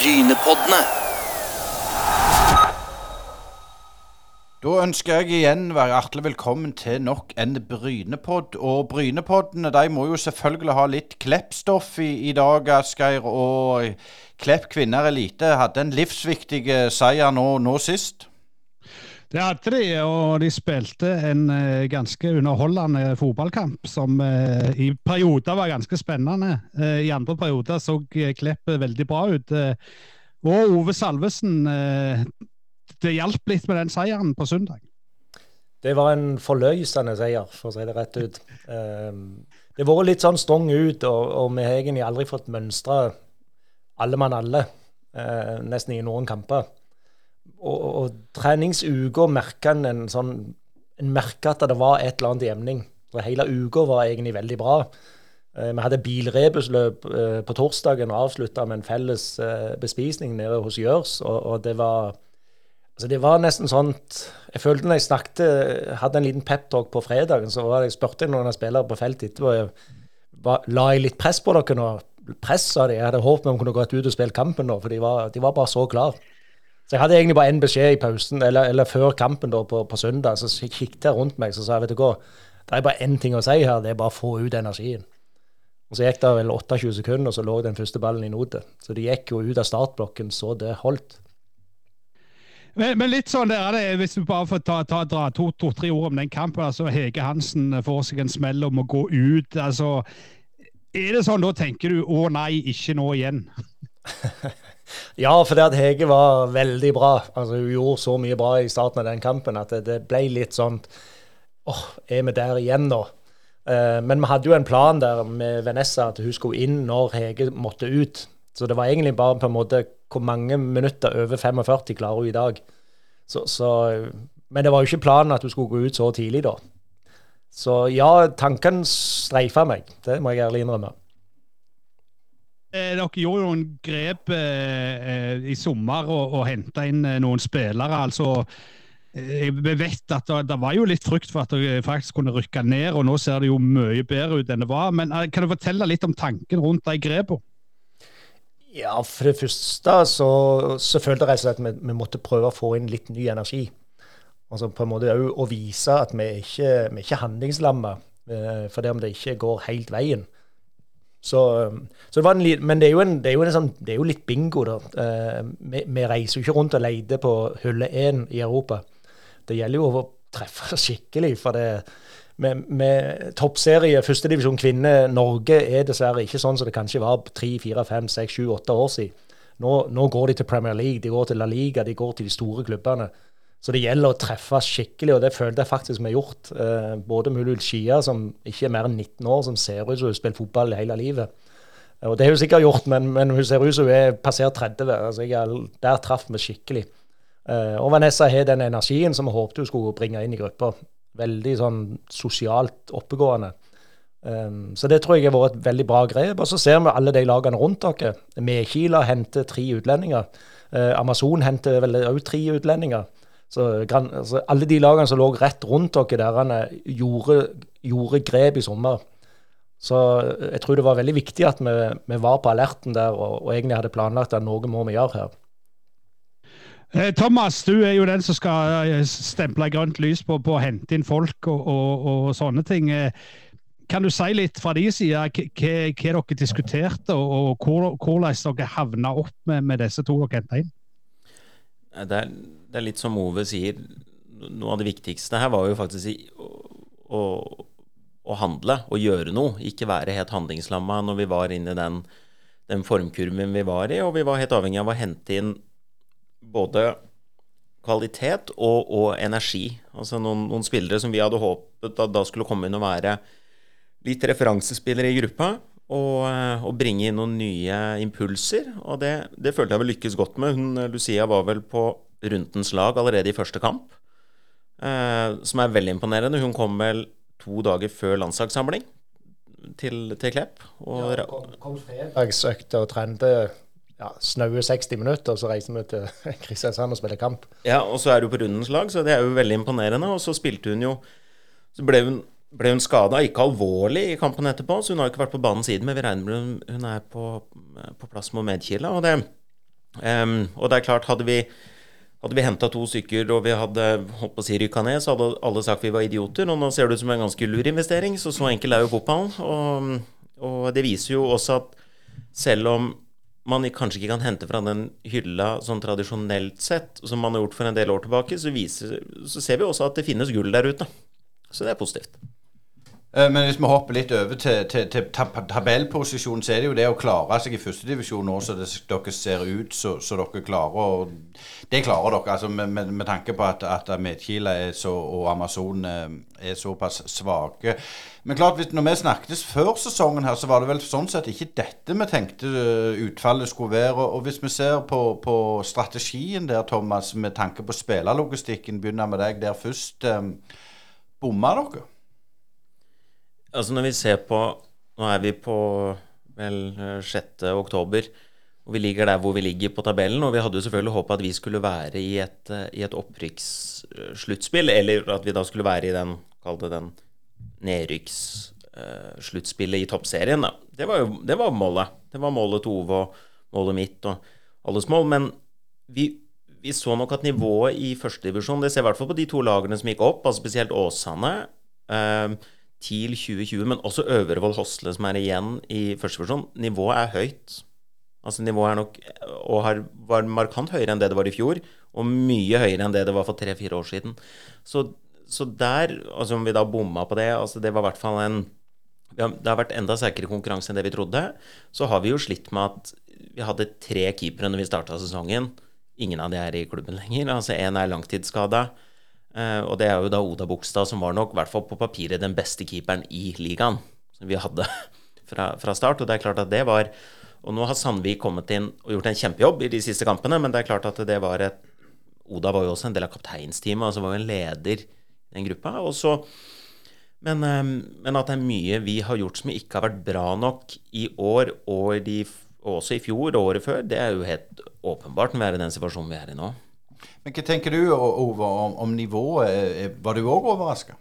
Brynepoddene. Da ønsker jeg igjen være hjertelig velkommen til nok en Brynepodd. Og Brynepoddene de må jo selvfølgelig ha litt Klepp-stoff i, i dag, Asgeir. Og Klepp kvinner elite hadde en livsviktig seier nå, nå sist. Det hadde de, og de spilte en uh, ganske underholdende fotballkamp som uh, i perioder var ganske spennende. Uh, I andre perioder så Klepp veldig bra ut. og Ove Salvesen, det hjalp litt med den seieren på søndag? Det var en forløsende seier, for å si det rett ut. det har vært litt sånn stong ut, og, og vi har egentlig aldri fått mønstra alle mann alle, nesten i noen kamper og, og treningsuka merka en en sånn En merka at det var et eller annet. Og hele uka var egentlig veldig bra. Eh, vi hadde bilrebusløp eh, på torsdagen og avslutta med en felles eh, bespisning nede hos Gjørs. Og, og, det var altså det var nesten sånn Jeg følte når jeg snakket, hadde en liten peptalk på fredagen, så var det, jeg spurte noen av spillere på feltet etterpå jeg, La jeg litt press på dere nå? Press, sa de. Jeg hadde håpet vi kunne gått ut og spilt kampen nå, for de var, de var bare så klare. Så jeg hadde egentlig bare én beskjed i pausen, eller, eller før kampen da på, på, søndag. Så kikket jeg rundt meg så sa jeg, vet du hva, det er bare én ting å si her, det er bare å få ut energien. Og Så gikk det vel 28 sekunder, og så lå den første ballen i notet. Så de gikk jo ut av startblokken så det holdt. Men, men, litt sånn der, det, hvis vi bare får ta, ta, dra to-tre to, ord om den kampen. altså Hege Hansen får seg en smell om å gå ut. altså Er det sånn, da tenker du å nei, ikke nå igjen? Ja, for det at Hege var veldig bra. Altså, hun gjorde så mye bra i starten av den kampen at det, det ble litt sånn åh, er vi der igjen nå? Uh, men vi hadde jo en plan der med Vanessa at hun skulle inn når Hege måtte ut. Så det var egentlig bare på en måte hvor mange minutter over 45 klarer hun i dag. Så, så, men det var jo ikke planen at hun skulle gå ut så tidlig da. Så ja, tanken streifa meg. Det må jeg ærlig innrømme. Eh, dere gjorde jo en grep eh, eh, i sommer og, og henta inn eh, noen spillere. altså jeg vet at det, det, var jo litt frykt for at dere faktisk kunne rykke ned, og nå ser det jo mye bedre ut enn det var. Men kan du fortelle litt om tanken rundt de grepene? Ja, for det første så, så følte jeg at vi, vi, måtte prøve å få inn litt ny energi. Altså på en måte å vise at vi ikke, vi er ikke handlingslamma for det om det ikke går helt veien. Så, så, det var en, men det er jo, en, det er jo, en sånn, det er jo litt bingo, da. Vi, vi, reiser jo ikke rundt og leter på hullet én i Europa. Det gjelder jo å treffe skikkelig. For det med, med toppserie, førstedivisjon kvinne, Norge er dessverre ikke sånn som det kanskje var tre, fire, fem, seks, sju, åtte år siden. Nå, nå, går de til Premier League, de går til La Liga, de går til de store klubbene. Så det gjelder å treffe skikkelig, og det følte jeg faktisk vi har gjort. Eh, både Mulul Shia, som ikke er mer enn 19 år, som ser ut som hun har spilt fotball hele livet. Og det har hun sikkert gjort, men, men hun ser ut som hun er passert 30. Altså jeg, der traff vi skikkelig. Eh, og Vanessa har den energien som vi håpet hun skulle bringe inn i gruppa. Veldig sånn sosialt oppegående. Um, så det tror jeg har vært et veldig bra grep. Og så ser vi alle de lagene rundt dere. Medkila henter tre utlendinger. Uh, Amazon henter vel òg tre utlendinger. Så altså, Alle de lagene som lå rett rundt dere, der gjorde, gjorde grep i sommer. Så jeg tror det var veldig viktig at vi, vi var på alerten der og, og, egentlig hadde planlagt at noe må vi gjøre her. Eh, Thomas, du er jo den som skal eh, stemple grønt lys på, på å hente inn folk og, og, og, sånne ting. Eh, kan du si litt fra de side hva, dere diskuterte, og, og hvordan dere havna opp med, med disse to dere henta inn? Det er, det er, litt som Ove sier. Noe av det viktigste her var jo faktisk å, å, å handle og gjøre noe. Ikke være helt handlingslamma når vi var inne i den, den formkurven vi var i. Og vi var helt avhengig av å hente inn både kvalitet og, og energi. Altså noen, noen, spillere som vi hadde håpet at da skulle komme inn og være litt referansespillere i gruppa og, eh, og, bringe inn noen nye impulser. Og det, det følte jeg vel lykkes godt med. Hun, Lucia var vel på rundens lag allerede i første kamp, eh, som er veldig imponerende. Hun kom vel to dager før landslagssamling til, til Klepp. Og ja, kom, kom fredagsøkta og trente ja, snaue 60 minutter, og så reiser vi til Kristiansand og spiller kamp. Ja, og så er hun på rundens lag, så det er jo veldig imponerende. Og så spilte hun jo Så ble hun ble hun skada, ikke alvorlig i kampen etterpå, så hun har ikke vært på banen siden. Men vi regner med hun er på, på plass med Medkila. Og det, Um, og det er klart, hadde vi, hadde vi henta to stykker og vi hadde holdt på å si rykka ned, så hadde alle sagt vi var idioter. Og nå ser det ut som en ganske lur investering, så så enkel er jo fotballen. Og, og det viser jo også at selv om man kanskje ikke kan hente fra den hylla sånn tradisjonelt sett, som man har gjort for en del år tilbake, så, viser, så ser vi også at det finnes gull der ute. Så det er positivt. Eh, men hvis vi hopper litt over til, til, til tabellposisjonen, så er det jo det å klare seg i førstedivisjon nå så det, dere ser ut så, så, dere klarer. Og det klarer dere, altså med, med, med tanke på at, at Medkila og Amazon eh, er såpass svake. Men klart, når vi snakket før sesongen her, så var det vel sånn sett ikke dette vi tenkte eh, utfallet skulle være. Og hvis vi ser på, på strategien der, Thomas, med tanke på spillerlogistikken, begynner med deg der først. Bomma dere? Altså når vi ser på Nå er vi på vel 6. Eh, oktober, og vi ligger der hvor vi ligger på tabellen. Og vi hadde jo selvfølgelig håpa at vi skulle være i et, eh, i et opprykkssluttspill, eller at vi da skulle være i den, kall det den, nedrykkssluttspillet uh, i toppserien. Da. Det var jo det var målet. Det var målet til Ove og målet mitt og alles mål. Men vi, vi så nok at nivået i førstedivisjon Det ser i hvert fall på de to lagene som gikk opp, altså spesielt Åsane. Uh, TIL 2020, men også Øvrevoll Hosle, som er igjen i første versjon, nivået er høyt. Altså Nivået er nok og har, var markant høyere enn det det var i fjor, og mye høyere enn det det var for tre-fire år siden. Så, så, der, altså om vi da bomma på det altså Det var i hvert fall en Det har vært enda sterkere konkurranse enn det vi trodde. Så har vi jo slitt med at vi hadde tre keepere når vi starta sesongen. Ingen av de er i klubben lenger. Altså Én er langtidsskada. Uh, og det er jo da Oda Bogstad som var nok, i hvert fall på papiret, den beste keeperen i ligaen som vi hadde fra, fra, start. Og det er klart at det var Og nå har Sandvik kommet inn og gjort en kjempejobb i de siste kampene, men det er klart at det var et Oda var jo også en del av kapteinsteamet, altså var jo en leder i den gruppa. Og så men, um, men, at det er mye vi har gjort som ikke har vært bra nok i år og, de, og også i fjor og året før, det er jo helt åpenbart når vi er i den situasjonen vi er i nå. Men hva tenker du Ove, om, om nivået? Var du òg overraska?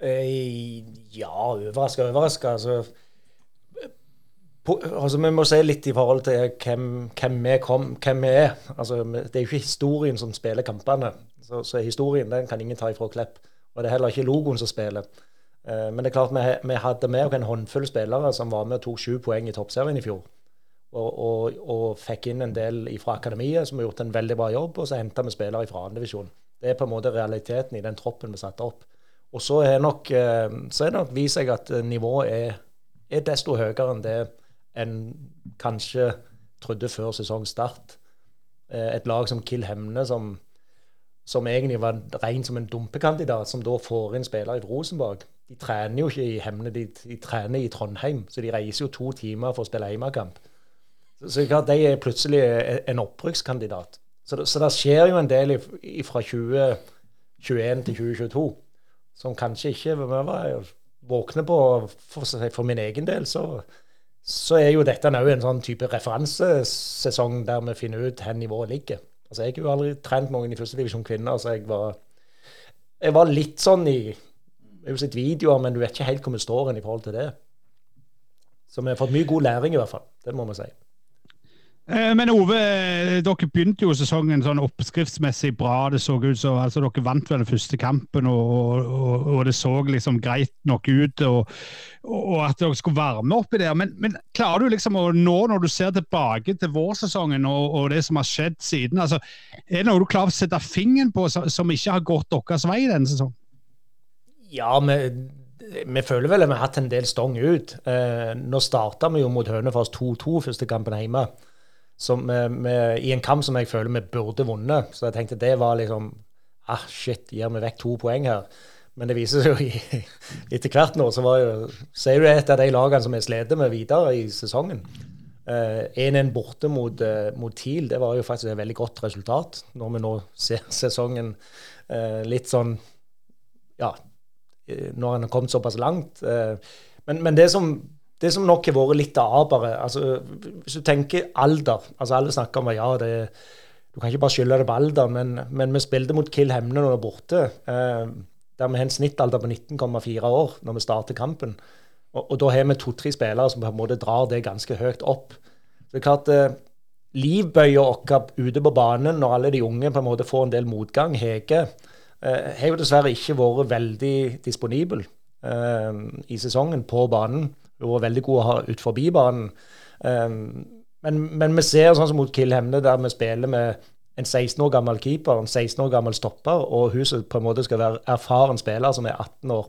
Eh, ja, overraska overraska. Altså, altså, vi må se litt i forhold til hvem, hvem, vi, kom, hvem vi er. Altså, det er jo ikke historien som spiller kampene. Så, så, historien den kan ingen ta ifra Klepp. Og det er heller ikke logoen som spiller. Eh, men det er klart vi, vi hadde med oss en håndfull spillere som var med og tok sju poeng i toppserien i fjor. Og, og, og, fikk inn en del fra akademiet som har gjort en veldig bra jobb. Og så henta vi spillere fra andredivisjon. Det er på en måte realiteten i den troppen vi satte opp. Og så er nok, eh, så er det nok vist seg at nivået er, er, desto høyere enn det en kanskje trodde før sesongstart. Eh, et lag som Kill Hemne, som, som egentlig var ren som en dumpekandidat, som da får inn spillere fra Rosenborg. De trener jo ikke i Hemne, de, de, trener i Trondheim. Så de reiser jo to timer for å spille hjemmekamp. Så klart, de er plutselig en opprykkskandidat. Så det, så det skjer jo en del fra 2021 til 2022 som kanskje ikke var våkne på for, for, min egen del. Så, så er jo dette òg en sånn type referansesesong der vi finner ut hvor nivået ligger. Altså, Jeg har jo aldri trent mange i førstedivisjon kvinner, så jeg var, jeg var litt sånn i Jeg har sett videoer, men du vet ikke helt hvor vi står i forhold til det. Så vi har fått mye god læring, i hvert fall. Det må vi si. Eh, men Ove, dere begynte jo sesongen sånn oppskriftsmessig bra. Det så ut så, altså Dere vant vel den første kampen, og, og, og det så liksom greit nok ut. Og, og at dere skulle varme opp i det. Men, men, klarer du liksom å nå, når du ser tilbake til vårsesongen og, det som har skjedd siden, altså, er det noe du klarer å sette fingeren på som ikke har gått deres vei denne sesongen? Ja, men vi føler vel at vi har hatt en del stong ut. Eh, nå starta vi jo mot Hønefoss 2-2 første kampen hjemme med, med, i en kamp som jeg føler vi burde vunnet. Så jeg tenkte det var liksom ah, Shit, gir vi vekk to poeng her? Men det viser seg jo etter hvert nå, så var jo ser du et av de lagene som vi slitt med videre i sesongen. 1-1 eh, borte mot, uh, mot, TIL, det var jo faktisk et veldig godt resultat. Når vi nå ser sesongen eh, litt sånn Ja, når en har kommet såpass langt. Men, men, det som det som nok har vært litt av bare, altså, Hvis du tenker alder altså Alle snakker om at ja, det, du kan ikke bare skylde det på alder, men, men vi spilte mot Kill Hemne når vi er borte. Eh, der vi har en snittalder på 19,4 år når vi starter kampen. Og, og da har vi to-tre spillere som på en måte drar det ganske høyt opp. Så det er klart, eh, livbøya vår ute på banen når alle de unge på en måte får en del motgang. Hege eh, har jo dessverre ikke vært veldig disponibel eh, i sesongen på banen. Hun var veldig god å ha ut forbi banen. Eh, men, men, vi ser sånn som mot Kill Hemne, der vi spiller med en 16 år gammel keeper, en 16 år gammel stopper, og hun som på en måte skal være erfaren spiller, som er 18 år,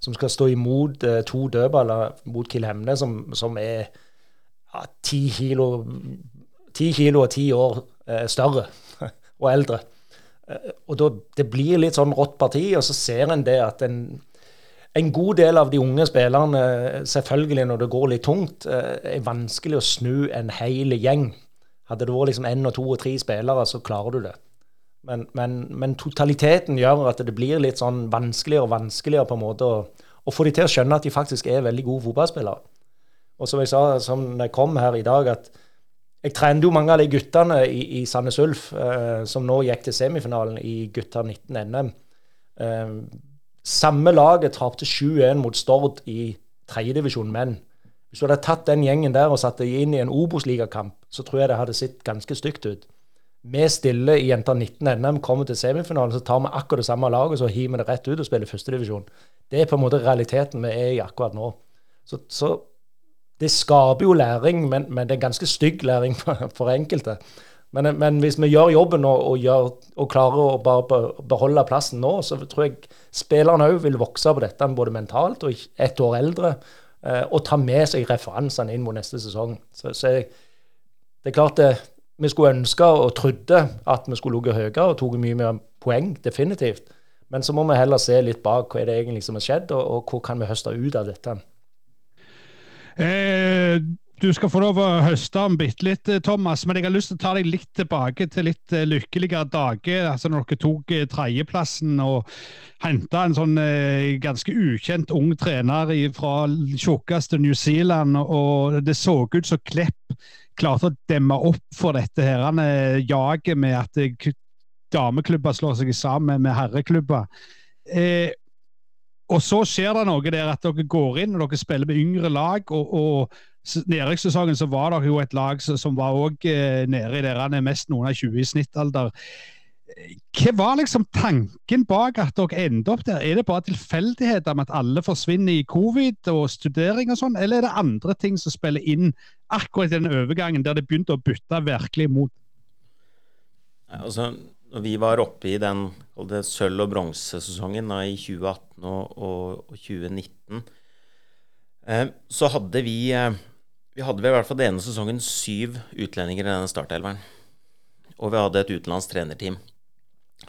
som skal stå imot eh, to dødballer mot Kill Hemne, som, som er ja, 10 kilo, 10 kilo og 10 år eh, større og eldre. Eh, og da, Det blir litt sånn rått parti, og så ser en det at en en god del av de unge spillerne, selvfølgelig når det går litt tungt, eh, er vanskelig å snu en hel gjeng. Hadde det vært liksom én og to og tre spillere, så klarer du det. Men, men, men, totaliteten gjør at det blir litt sånn vanskeligere og vanskeligere på en måte å, å få de til å skjønne at de faktisk er veldig gode fotballspillere. Og som jeg sa som jeg kom her i dag, at jeg trente jo mange av de guttene i, i Sandnes Ulf eh, som nå gikk til semifinalen i gutta 19 NM. Eh, samme laget tapte 7-1 mot Stord i tredjedivisjon menn. Hvis du hadde tatt den gjengen der og satt dem inn i en Obos-ligakamp, så tror jeg det hadde sett ganske stygt ut. Vi stiller i Jenter 19 NM, kommer til semifinalen, så tar vi akkurat det samme laget så hiver vi det rett ut og spiller førstedivisjon. Det er på en måte realiteten vi er i akkurat nå. Så, så det skaper jo læring, men, men, det er ganske stygg læring for, for enkelte. Men, men, hvis vi gjør jobben og, og, gjør, og, klarer å bare beholde plassen nå, så tror jeg spillerne òg vil vokse på dette både mentalt og ett år eldre. Eh, og ta med seg referansene inn mot neste sesong. Så, så jeg, det er klart det, vi skulle ønske og trodde at vi skulle ligget høyere og tatt mye mer poeng, definitivt. Men så må vi heller se litt bak hva er det egentlig som har skjedd, og, og hva kan vi høste ut av dette. Eh, du skal få lov å høste om bitte litt, eh, Thomas, men jeg har lyst til å ta deg litt tilbake til litt uh, lykkeligere dager. altså Når dere tok uh, tredjeplassen og henta en sånn ganske ukjent ung trener fra tjukkeste New Zealand, og det så ut som Klepp klarte å demme opp for dette her, jaget med at dameklubber slår seg sammen med herreklubber. Eh, og så skjer det noe der at dere går inn og dere spiller med yngre lag. og, og nedrykkssesongen så var det jo et lag som var også eh, nede i der mest noen av 20 i snittalder. Hva var liksom tanken bak at dere endte opp der? Er det bare tilfeldigheter med at alle forsvinner i covid og studering og sånn, eller er det andre ting som spiller inn akkurat i den overgangen der det begynte å bytte virkelig mot? Altså, når vi var oppe i den sølv- og bronsesesongen i 2018 og, og, og 2019, eh, så hadde vi eh, vi hadde vel i hvert fall denne sesongen syv utlendinger i denne startelveren. Og vi hadde et utenlandsk trenerteam.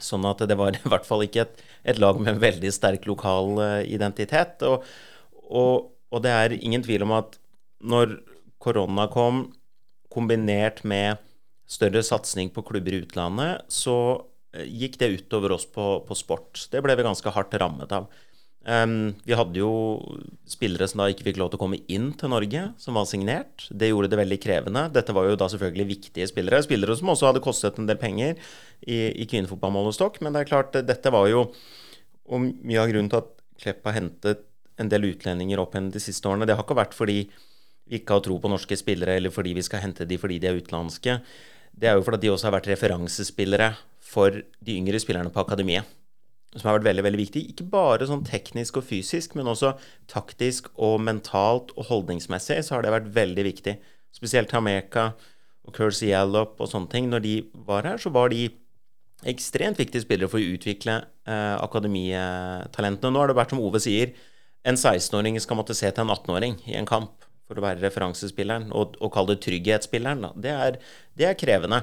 Sånn at det var i hvert fall ikke et, et lag med en veldig sterk lokal uh, identitet. Og, og, og, det er ingen tvil om at når korona kom, kombinert med større satsing på klubber i utlandet, så uh, gikk det utover oss på, på sport. Det ble vi ganske hardt rammet av. Um, vi hadde jo spillere som da ikke fikk lov til å komme inn til Norge, som var signert. Det gjorde det veldig krevende. Dette var jo da selvfølgelig viktige spillere. Spillere som også hadde kostet en del penger i, i kvinnefotballmålestokk. Men det er klart, dette var jo og mye av grunnen til at Klepp har hentet en del utlendinger opp igjen de siste årene. Det har ikke vært fordi vi ikke har tro på norske spillere, eller fordi vi skal hente de fordi de er utenlandske. Det er jo fordi de også har vært referansespillere for de yngre spillerne på akademiet som har vært veldig veldig viktig. Ikke bare sånn teknisk og fysisk, men også taktisk og mentalt og holdningsmessig så har det vært veldig viktig. Spesielt Tameka og Kersey Yallop og sånne ting. Når de var her, så var de ekstremt viktige spillere for å utvikle eh, akademitalentene. Nå har det vært som Ove sier, en 16-åring skal måtte se til en 18-åring i en kamp for å være referansespilleren, og, og kalle det trygghetsspilleren. Det er, det, er, krevende.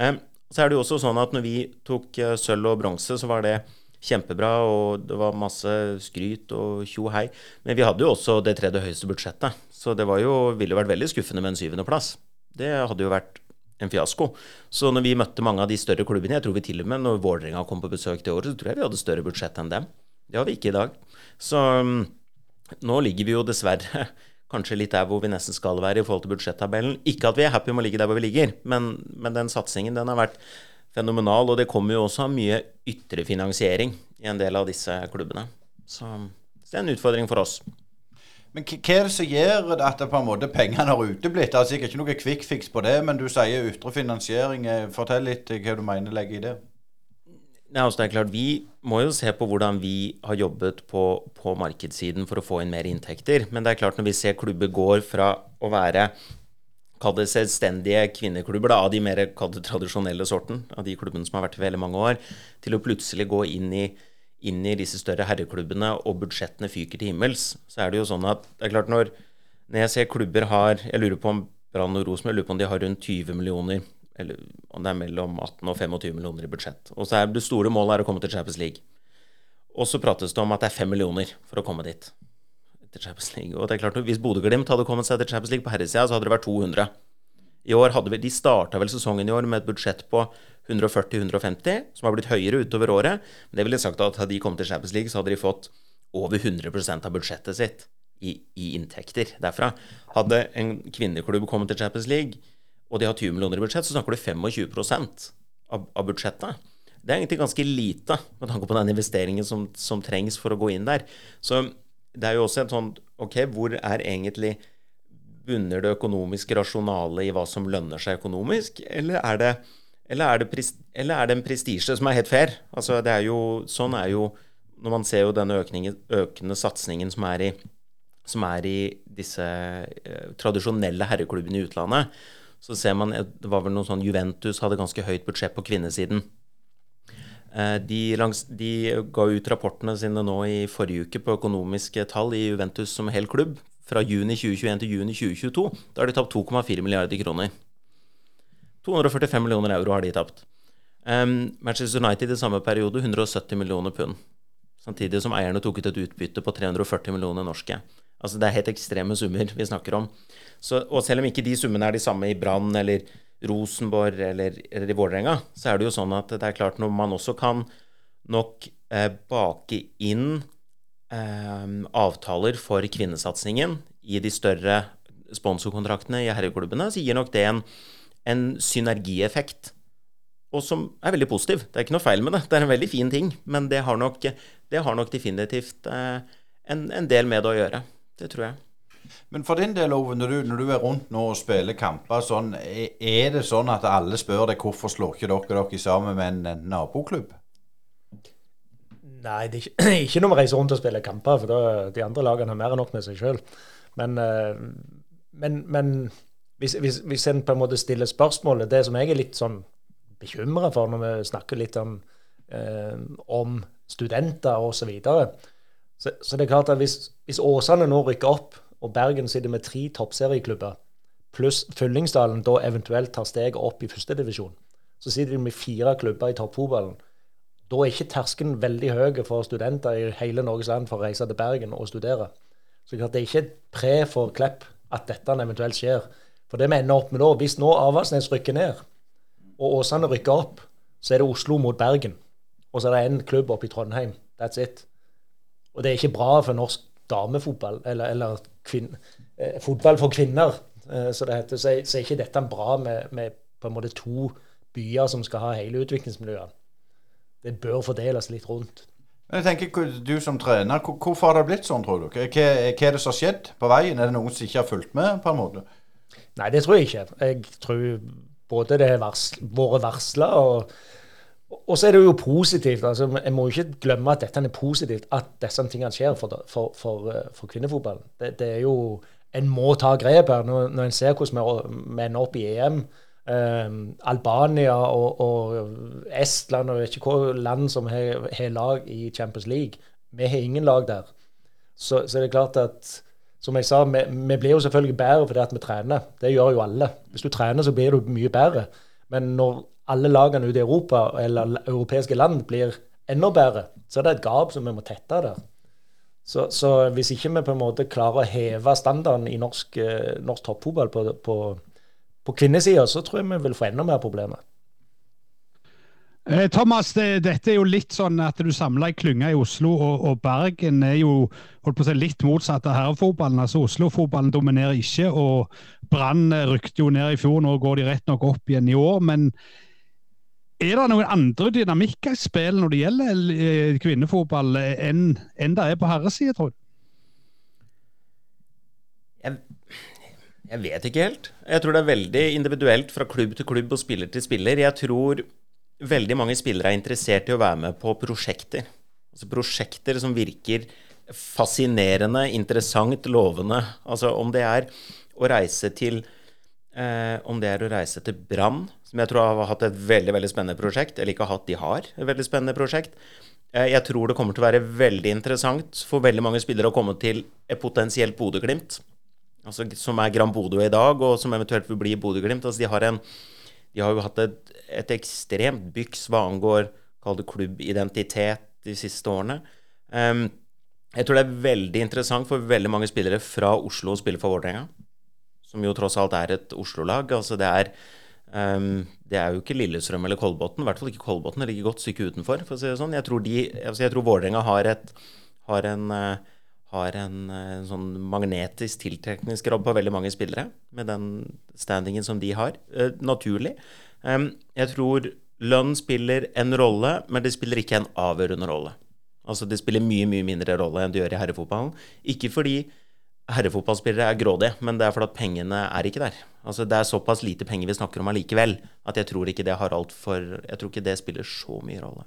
Eh, så er det jo også sånn at når vi tok eh, sølv og bronse, så var det kjempebra, og det var masse skryt og tjo hei. Men vi hadde jo også det tredje høyeste budsjettet, så det jo, ville jo vært veldig skuffende med en syvendeplass. Det hadde jo vært en fiasko. Så når vi møtte mange av de større klubbene, jeg tror vi til og med når Vålerenga kom på besøk det året, så tror jeg vi hadde større budsjett enn dem. Det har vi ikke i dag. Så um, nå ligger vi jo dessverre kanskje litt der hvor vi nesten skal være i forhold til budsjettabellen. Ikke at vi er happy med å ligge der hvor vi ligger, men, men den satsingen den har vært fenomenal. Og det kommer jo også mye ytre finansiering i en del av disse klubbene. Så, det er en utfordring for oss. Men hva er det som gjør at det på en måte pengene har uteblitt? Det er sikkert ikke noe quick fix på det, men du sier ytre finansiering. Eh, Fortell litt eh, hva du mener legger i det. Nei, altså det er klart, Vi må jo se på hvordan vi har jobbet på, på markedssiden for å få inn mer inntekter. Men det er klart når vi ser klubber går fra å være kall det selvstendige kvinneklubber da, av de mer tradisjonelle sorten, av de klubbene som har vært i veldig mange år, til å plutselig gå inn i, inn i disse større herreklubbene, og budsjettene fyker til himmels, så er det jo sånn at det er klart når, når jeg ser klubber har Jeg lurer på om Brann og Rosenborg lurer på om de har rundt 20 millioner, eller om det er mellom 18 og 25 millioner i budsjett. Og så er det store målet er å komme til Champions League. Og så prates det om at det er 5 millioner for å komme dit til Champions League. Og det er klart, Hvis Bodø-Glimt hadde kommet seg til Champions League på herresida, så hadde det vært 200. I år hadde vi, De starta vel sesongen i år med et budsjett på 140-150, som har blitt høyere utover året. Men det ville sagt at hadde de kommet til Champions League, så hadde de fått over 100% av budsjettet sitt i, i inntekter derfra. Hadde en kvinneklubb kommet til Champions League, og de har 20 millioner i budsjett, så snakker du 25 av, av budsjettet. Det er egentlig ganske lite med tanke på den investeringen som, som trengs for å gå inn der. Så det er jo også en sånn Ok, hvor er egentlig Bunner det økonomiske rasjonalet i hva som lønner seg økonomisk, eller er det, eller er det, eller er det en prestisje som er helt fair? Altså, det er jo, sånn er jo Når man ser jo denne økningen, økende satsingen som er i, som er i disse eh, tradisjonelle herreklubbene i utlandet, så ser man Det var vel noe sånn Juventus hadde ganske høyt budsjett på kvinnesiden. Eh, de, langs, de, ga ut rapportene sine nå i forrige uke på økonomiske tall i Juventus som hel klubb. Fra juni 2021 til juni 2022. Da har de tapt 2,4 milliarder kroner. 245 millioner euro har de tapt. Um, Manchester United i samme periode 170 millioner pund. Samtidig som eierne tok ut et utbytte på 340 millioner norske. Altså Det er helt ekstreme summer vi snakker om. Så, og selv om ikke de summene er de samme i Brann eller Rosenborg eller, eller i Vålerenga, så er det jo sånn at det er klart når man også kan nok eh, bake inn eh, avtaler for kvinnesatsingen i de større sponsorkontraktene i herreklubbene, så gir nok det en, en synergieffekt. Og som er veldig positiv. Det er ikke noe feil med det. Det er en veldig fin ting. Men det har nok, det har nok definitivt eh, en, en del med det å gjøre. Det tror jeg. Men for din del, Ove, når du, når du, er rundt nå og spiller kamper, sånn, er det sånn at alle spør deg hvorfor slår ikke dere dere sammen med en, naboklubb? Nei, det er ikke, ikke når vi reiser rundt og spiller kamper, for da, de andre lagene har mer enn nok med seg sjøl. Men, eh, men, men hvis, hvis, hvis, en på en måte stiller spørsmålet Det som jeg er litt sånn bekymra for når vi snakker litt om, eh, om studenter osv., så, så, så det er klart at hvis, hvis Åsane nå rykker opp og Bergen sitter med tre toppserieklubber, pluss Fyllingsdalen da eventuelt tar steget opp i førstedivisjon, så sitter de med fire klubber i toppfotballen. Da er ikke terskelen veldig høy for studenter i hele Norges land for å reise til Bergen og studere. Så det er ikke et pre for Klepp at dette eventuelt skjer. For det vi ender opp med da, hvis nå Avaldsnes rykker ned, og Åsane rykker opp, så er det Oslo mot Bergen. Og så er det én klubb oppe i Trondheim. That's it. Og det er ikke bra for norsk damefotball, eller, eller kvinn, eh, fotball for kvinner, eh, så det heter, så, så er ikke dette bra med, med, på en måte to byer som skal ha hele utviklingsmiljøet. Det bør fordeles litt rundt. Jeg tenker, Du som trener, hvorfor har det blitt sånn, tror du? Hva, hva er det som har skjedd på veien? Er det noen som ikke har fulgt med? på en måte? Nei, det tror jeg ikke. Jeg tror både det har vært varsla og og så er det jo positivt. altså Jeg må jo ikke glemme at dette er positivt, at disse tingene skjer for, for, for, eh, for kvinnefotballen. Det, det, er jo En må ta grep her. Når, når en ser hvordan vi ender opp i EM. Um, Albania og, og, Estland og ikke hva land som har lag i Champions League. Vi har ingen lag der. Så, så er det klart at som jeg sa, vi, vi blir jo selvfølgelig bedre fordi at vi trener. Det gjør jo alle. Hvis du trener, så blir du mye bedre. Men når alle lagene ute i Europa eller europeiske land blir enda bedre, så er det et gap som vi må tette der. Så, så hvis ikke vi på en måte klarer å heve standarden i norsk, eh, norsk toppfotball på, på, på kvinnesida, så tror jeg vi vil få enda mer problemer. Eh, Thomas, det, dette er jo litt sånn at du samler ei klynge i Oslo, og, og, Bergen er jo holdt på å si litt motsatt av herrefotballen. Altså Oslo-fotballen dominerer ikke, og Brann rykte jo ned i fjor. Nå går de rett nok opp igjen i år. men er det noen andre dynamikker i spillet når det gjelder eh, kvinnefotball, enn, en det er på herresida, tror du? Jeg, jeg vet ikke helt. Jeg tror det er veldig individuelt fra klubb til klubb og spiller til spiller. Jeg tror veldig mange spillere er interessert i å være med på prosjekter. Altså prosjekter som virker fascinerende, interessant, lovende. Altså om det er å reise til eh, Om det er å reise til Brann, som jeg tror har hatt et veldig veldig spennende prosjekt, eller ikke har hatt, de har et veldig spennende prosjekt. Eh, jeg tror det kommer til å være veldig interessant for veldig mange spillere å komme til et potensielt Bodø-Glimt. Altså, som er Gran Bodø i dag, og som eventuelt vil bli Bodø-Glimt. Altså, de, har de har jo hatt et, et ekstremt byks hva angår kall det klubbidentitet de siste årene. Um, jeg tror det er veldig interessant for veldig mange spillere fra Oslo å spille for Vålerenga som jo tross alt er et Oslo-lag. Altså det er um, det er jo ikke Lillestrøm eller Kolbotn, i hvert fall ikke Kolbotn. Det ligger godt stykke utenfor, for å si det sånn. Jeg tror, de, altså jeg tror Vålerenga har, har, en, uh, har en, uh, sånn magnetisk tiltrekningskrabb på veldig mange spillere, med den standingen som de har. Uh, naturlig. Um, jeg tror lønn spiller en rolle, men det spiller ikke en avgjørende rolle. Altså Det spiller mye mye mindre rolle enn det gjør i herrefotballen. Ikke fordi herrefotballspillere er grådige, men det er fordi pengene er ikke der. Altså Det er såpass lite penger vi snakker om allikevel, at jeg tror ikke det har alt for Jeg tror ikke det spiller så mye rolle.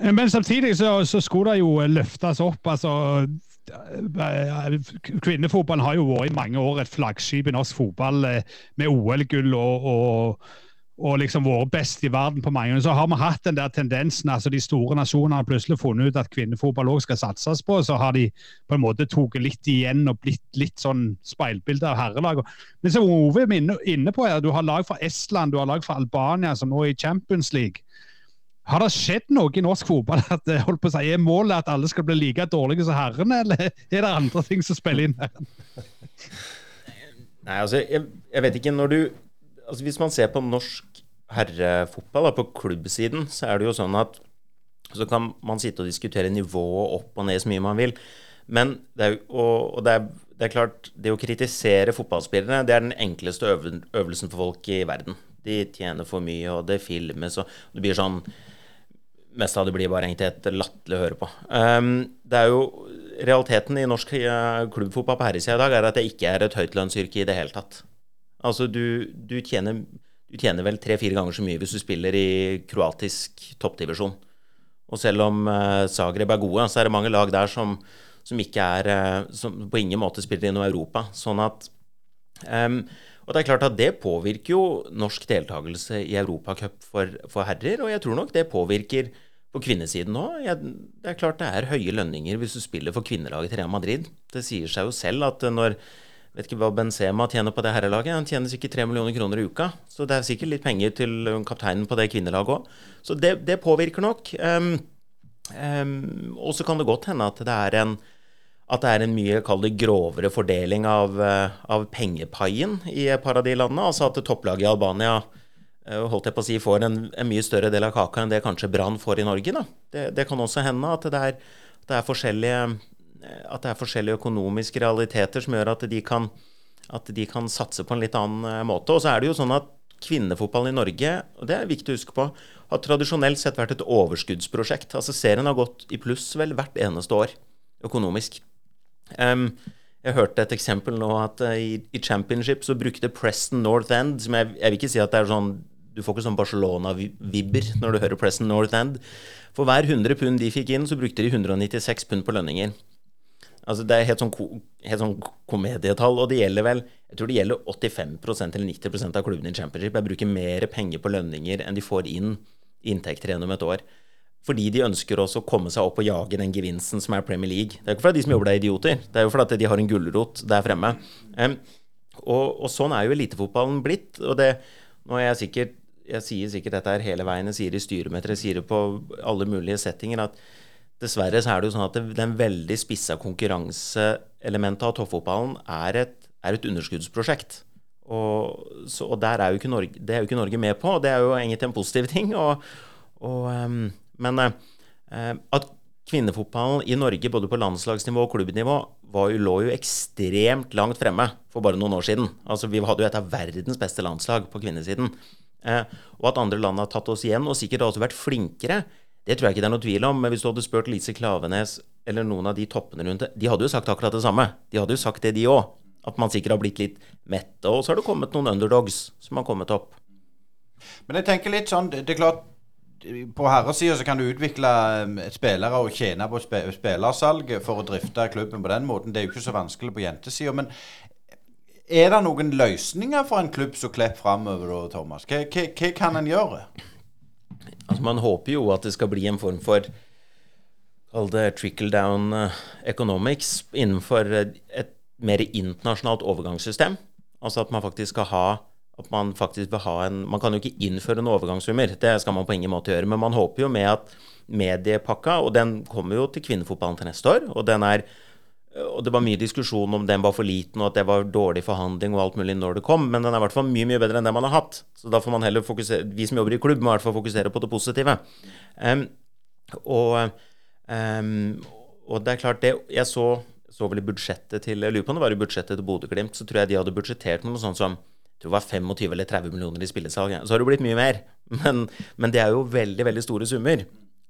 Eh, men samtidig så, så skulle det jo løftes opp. altså eh, Kvinnefotballen har jo vært i mange år et flaggskip i norsk fotball eh, med OL-gull og, og og liksom vært best i verden på mange. Så har vi hatt den der tendensen, altså de store nasjonene har plutselig funnet ut at kvinnefotball òg skal satses på. Så har de på en måte tatt litt igjen og blitt litt sånn speilbilde av herrelag. Men som Ove er inne på, ja, du har lag fra Estland, du har lag fra Albania som nå er i Champions League. Har det skjedd noe i norsk fotball? at eh, holdt på å si, Er målet at alle skal bli like dårlige som herrene, eller er det andre ting som spiller inn her? Nei, altså, jeg, jeg vet ikke. Når du altså Hvis man ser på norsk herrefotball, på klubbsiden, så er det jo sånn at så kan man sitte og diskutere nivået opp og ned så mye man vil. Men det er, og, og det, er, det er, klart, det å kritisere fotballspillere det er den enkleste øvelsen for folk i verden. De tjener for mye, og det filmes, og det blir sånn Mest av det blir bare egentlig et latterlig å høre på. Um, det er jo Realiteten i norsk eh, klubbfotball på herresida i dag er at det ikke er et høytlønnsyrke i det hele tatt. Altså, du, du tjener, du tjener vel tre-fire ganger så mye hvis du spiller i kroatisk toppdivisjon. Og selv om uh, Zagreb er gode, så er det mange lag der som, som ikke er uh, Som på ingen måte spiller i noe Europa. Sånn at um, Og det er klart at det påvirker jo norsk deltakelse i Europacup for, for herrer, og jeg tror nok det påvirker på kvinnesiden òg. Det er klart det er høye lønninger hvis du spiller for kvinnelaget til Real Madrid. Det sier seg jo selv at når vet ikke hva Benzema tjener på det herrelaget. Han tjener sikkert 3 millioner kroner i uka. Så det er sikkert litt penger til kapteinen på det kvinnelaget òg. Så det, det, påvirker nok. Um, um, og så kan det godt hende at det er en, det er en mye det, grovere fordeling av, uh, av, pengepaien i et par av de landene. Altså at topplaget i Albania uh, holdt jeg på å si, får en, en, mye større del av kaka enn det kanskje Brann får i Norge. Det, det, kan også hende at det er, det er forskjellige at det er forskjellige økonomiske realiteter som gjør at de kan, at de kan satse på en litt annen eh, måte. Og så er det jo sånn at kvinnefotballen i Norge, og det er viktig å huske på, har tradisjonelt sett vært et overskuddsprosjekt. Altså Serien har gått i pluss vel hvert eneste år økonomisk. Um, jeg hørte et eksempel nå at uh, i, i, championship så brukte Preston North End som jeg, jeg, vil ikke si at det er sånn Du får ikke sånn Barcelona-vibber når du hører Preston North End. For hver 100 pund de fikk inn, så brukte de 196 pund på lønninger. Altså Det er helt sånn, helt sånn komedietall, og det gjelder vel Jeg tror det gjelder 85% eller 90% av klubbene i Championship. Jeg bruker mer penger på lønninger enn de får inn inntekter gjennom et år. Fordi de ønsker også å komme seg opp og jage den gevinsten som er Premier League. Det er ikke fordi de som jobber der, er idioter. Det er jo fordi de har en gulrot der fremme. Um, og, og, sånn er jo elitefotballen blitt. Og det, nå er jeg sikkert Jeg sier sikkert dette her hele veien, jeg sier det i styremøter, jeg sier det på alle mulige settinger, at Dessverre så er det jo sånn at den veldig spissa konkurranseelementet av toppfotballen er et, er et underskuddsprosjekt. Og, så, og er Norge, det er jo ikke Norge med på, og det er jo egentlig en positiv ting. Og, og, um, men uh, at kvinnefotballen i Norge, både på landslagsnivå og klubbnivå, jo, lå jo ekstremt langt fremme for bare noen år siden. Altså, Vi hadde jo et av verdens beste landslag på kvinnesiden. Uh, og at andre land har tatt oss igjen, og sikkert også vært flinkere det tror jeg ikke det er noe tvil om. Men hvis du hadde spurt Lise Klavenes eller noen av de toppene rundt det, de hadde jo sagt akkurat det samme. De hadde jo sagt det, de òg. At man sikkert har blitt litt mette. Og så har det kommet noen underdogs som har kommet opp. Men jeg tenker litt sånn, det er klart på herresida så kan du utvikle um, spillere og tjene på spillersalg for å drifte klubben på den måten. Det er jo ikke så vanskelig på jentesida. Men er det noen løsninger for en klubb som Klepp framover, Thomas? Hva, hva, hva kan en gjøre? Altså Man håper jo at det skal bli en form for Kall det trickle down eh, economics innenfor et mer internasjonalt overgangssystem. Altså at man faktisk skal ha at man faktisk vil ha en Man kan jo ikke innføre noen overgangssummer, det skal man på ingen måte gjøre. Men man håper jo med at mediepakka, og den kommer jo til kvinnefotballen til neste år, og den er og det var mye diskusjon om den var for liten, og at det var dårlig forhandling og alt mulig når det kom, men den er i hvert fall mye mye bedre enn det man har hatt. Så da får man heller fokusere Vi som jobber i klubb, må i hvert fall fokusere på det positive. Um, og, um, og, det er klart, det Jeg så, så vel i budsjettet til Jeg lurer på om det var i budsjettet til Bodø-Glimt, så tror jeg de hadde budsjettert noe sånt som det var 25 eller 30 millioner i spillesalg. Så har det blitt mye mer. Men, men, det er jo veldig, veldig store summer.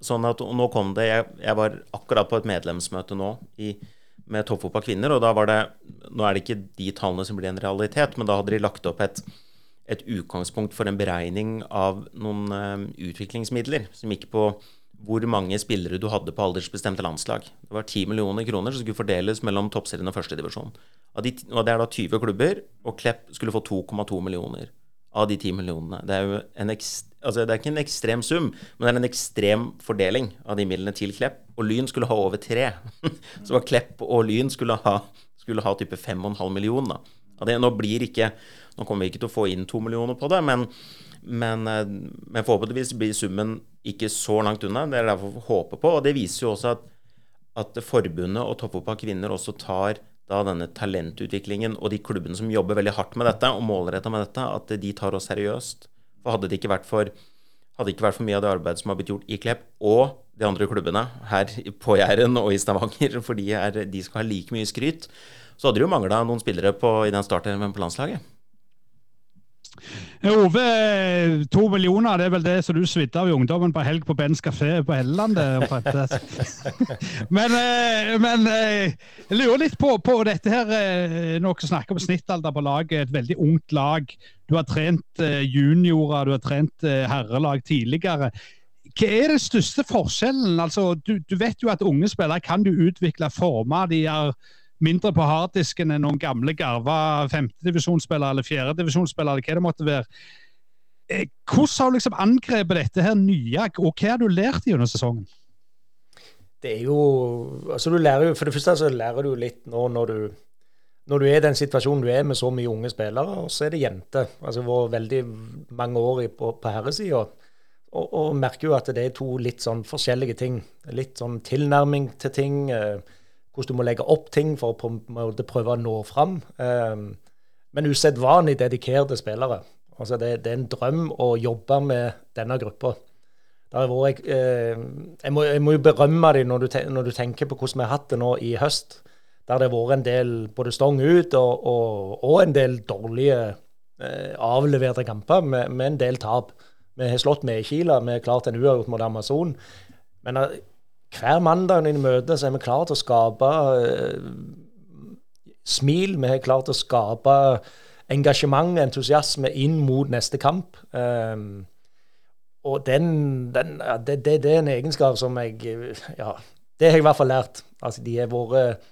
Sånn at nå kom det Jeg, jeg var akkurat på et medlemsmøte nå i, med toppfotball kvinner, og da var det Nå er det ikke de tallene som blir en realitet, men da hadde de lagt opp et, et utgangspunkt for en beregning av noen uh, utviklingsmidler som gikk på hvor mange spillere du hadde på aldersbestemte landslag. Det var 10 millioner kroner som skulle fordeles mellom toppserien og førstedivisjon. De, og det er da 20 klubber, og Klepp skulle få 2,2 millioner av de 10 millionene. Det er jo en altså det er ikke en ekstrem sum, men det er en ekstrem fordeling av de midlene til Klepp. Og Lyn skulle ha over tre. Så var Klepp og Lyn skulle ha, skulle ha type 5,5 millioner. Det, nå ikke Nå kommer vi ikke til å få inn to millioner på det, men, men, eh, men forhåpentligvis blir summen ikke så langt unna. Det er derfor vi håper på. Og det viser jo også at, at forbundet og toppfotball kvinner også tar da denne talentutviklingen og de klubbene som jobber veldig hardt med dette og målretta med dette, at de tar oss seriøst. For hadde det ikke vært for, hadde ikke vært for mye av det arbeidet som har blitt gjort i Klepp, og de andre klubbene her på Jæren og i Stavanger, for de, er, de skal ha like mye skryt, så hadde det jo mangla noen spillere på, i den starten på landslaget. Ove, to millioner det er vel det som du svidde av i ungdommen på helg på Bens kafé på Helleland? men, eh, men eh, jeg lurer litt på, på dette her Noe snakker om snittalder på laget, et veldig ungt lag. Du har trent juniorer, du har trent herrelag tidligere. Hva er den største forskjellen? Altså, du, du vet jo at unge spillere kan du utvikle, forme. de er mindre på harddisken enn noen gamle garva femtedivisjonsspillere eller fjerdedivisjonsspillere, eller hva det måtte være. Eh, hvordan har du liksom angrepet dette her nye, og hva har du lært gjennom sesongen? Det er jo altså du lærer jo, For det første så lærer du litt nå når du, når du er i den situasjonen du er med så mye unge spillere, og så er det jenter. Altså vært veldig mange år på, på herresida. Og, og, merker jo at det er to litt sånn forskjellige ting. Litt sånn tilnærming til ting. Eh, hvordan du må legge opp ting for å prøve å nå fram. Um, men usedvanlig dedikerte spillere. Altså det, det, er en drøm å jobbe med denne gruppa. Jeg, eh, jeg, må, jeg, må, jo berømme dem når, når, du tenker på hvordan vi har hatt det nå i høst. Der det har vært en del både stong ut og, og, og en del dårlige eh, avleverte kamper med, med, en del tap. Vi har slått med i Kila, vi har klart en uavgjort mot Amazon. Men uh, hver mandag når vi møtes, er vi klare til å skape uh, smil. Vi har klart å skape engasjement, og entusiasme inn mot neste kamp. Um, og den, den ja, det, det, det, er en egenskap som jeg Ja, det har jeg i hvert fall lært. Altså, de har vært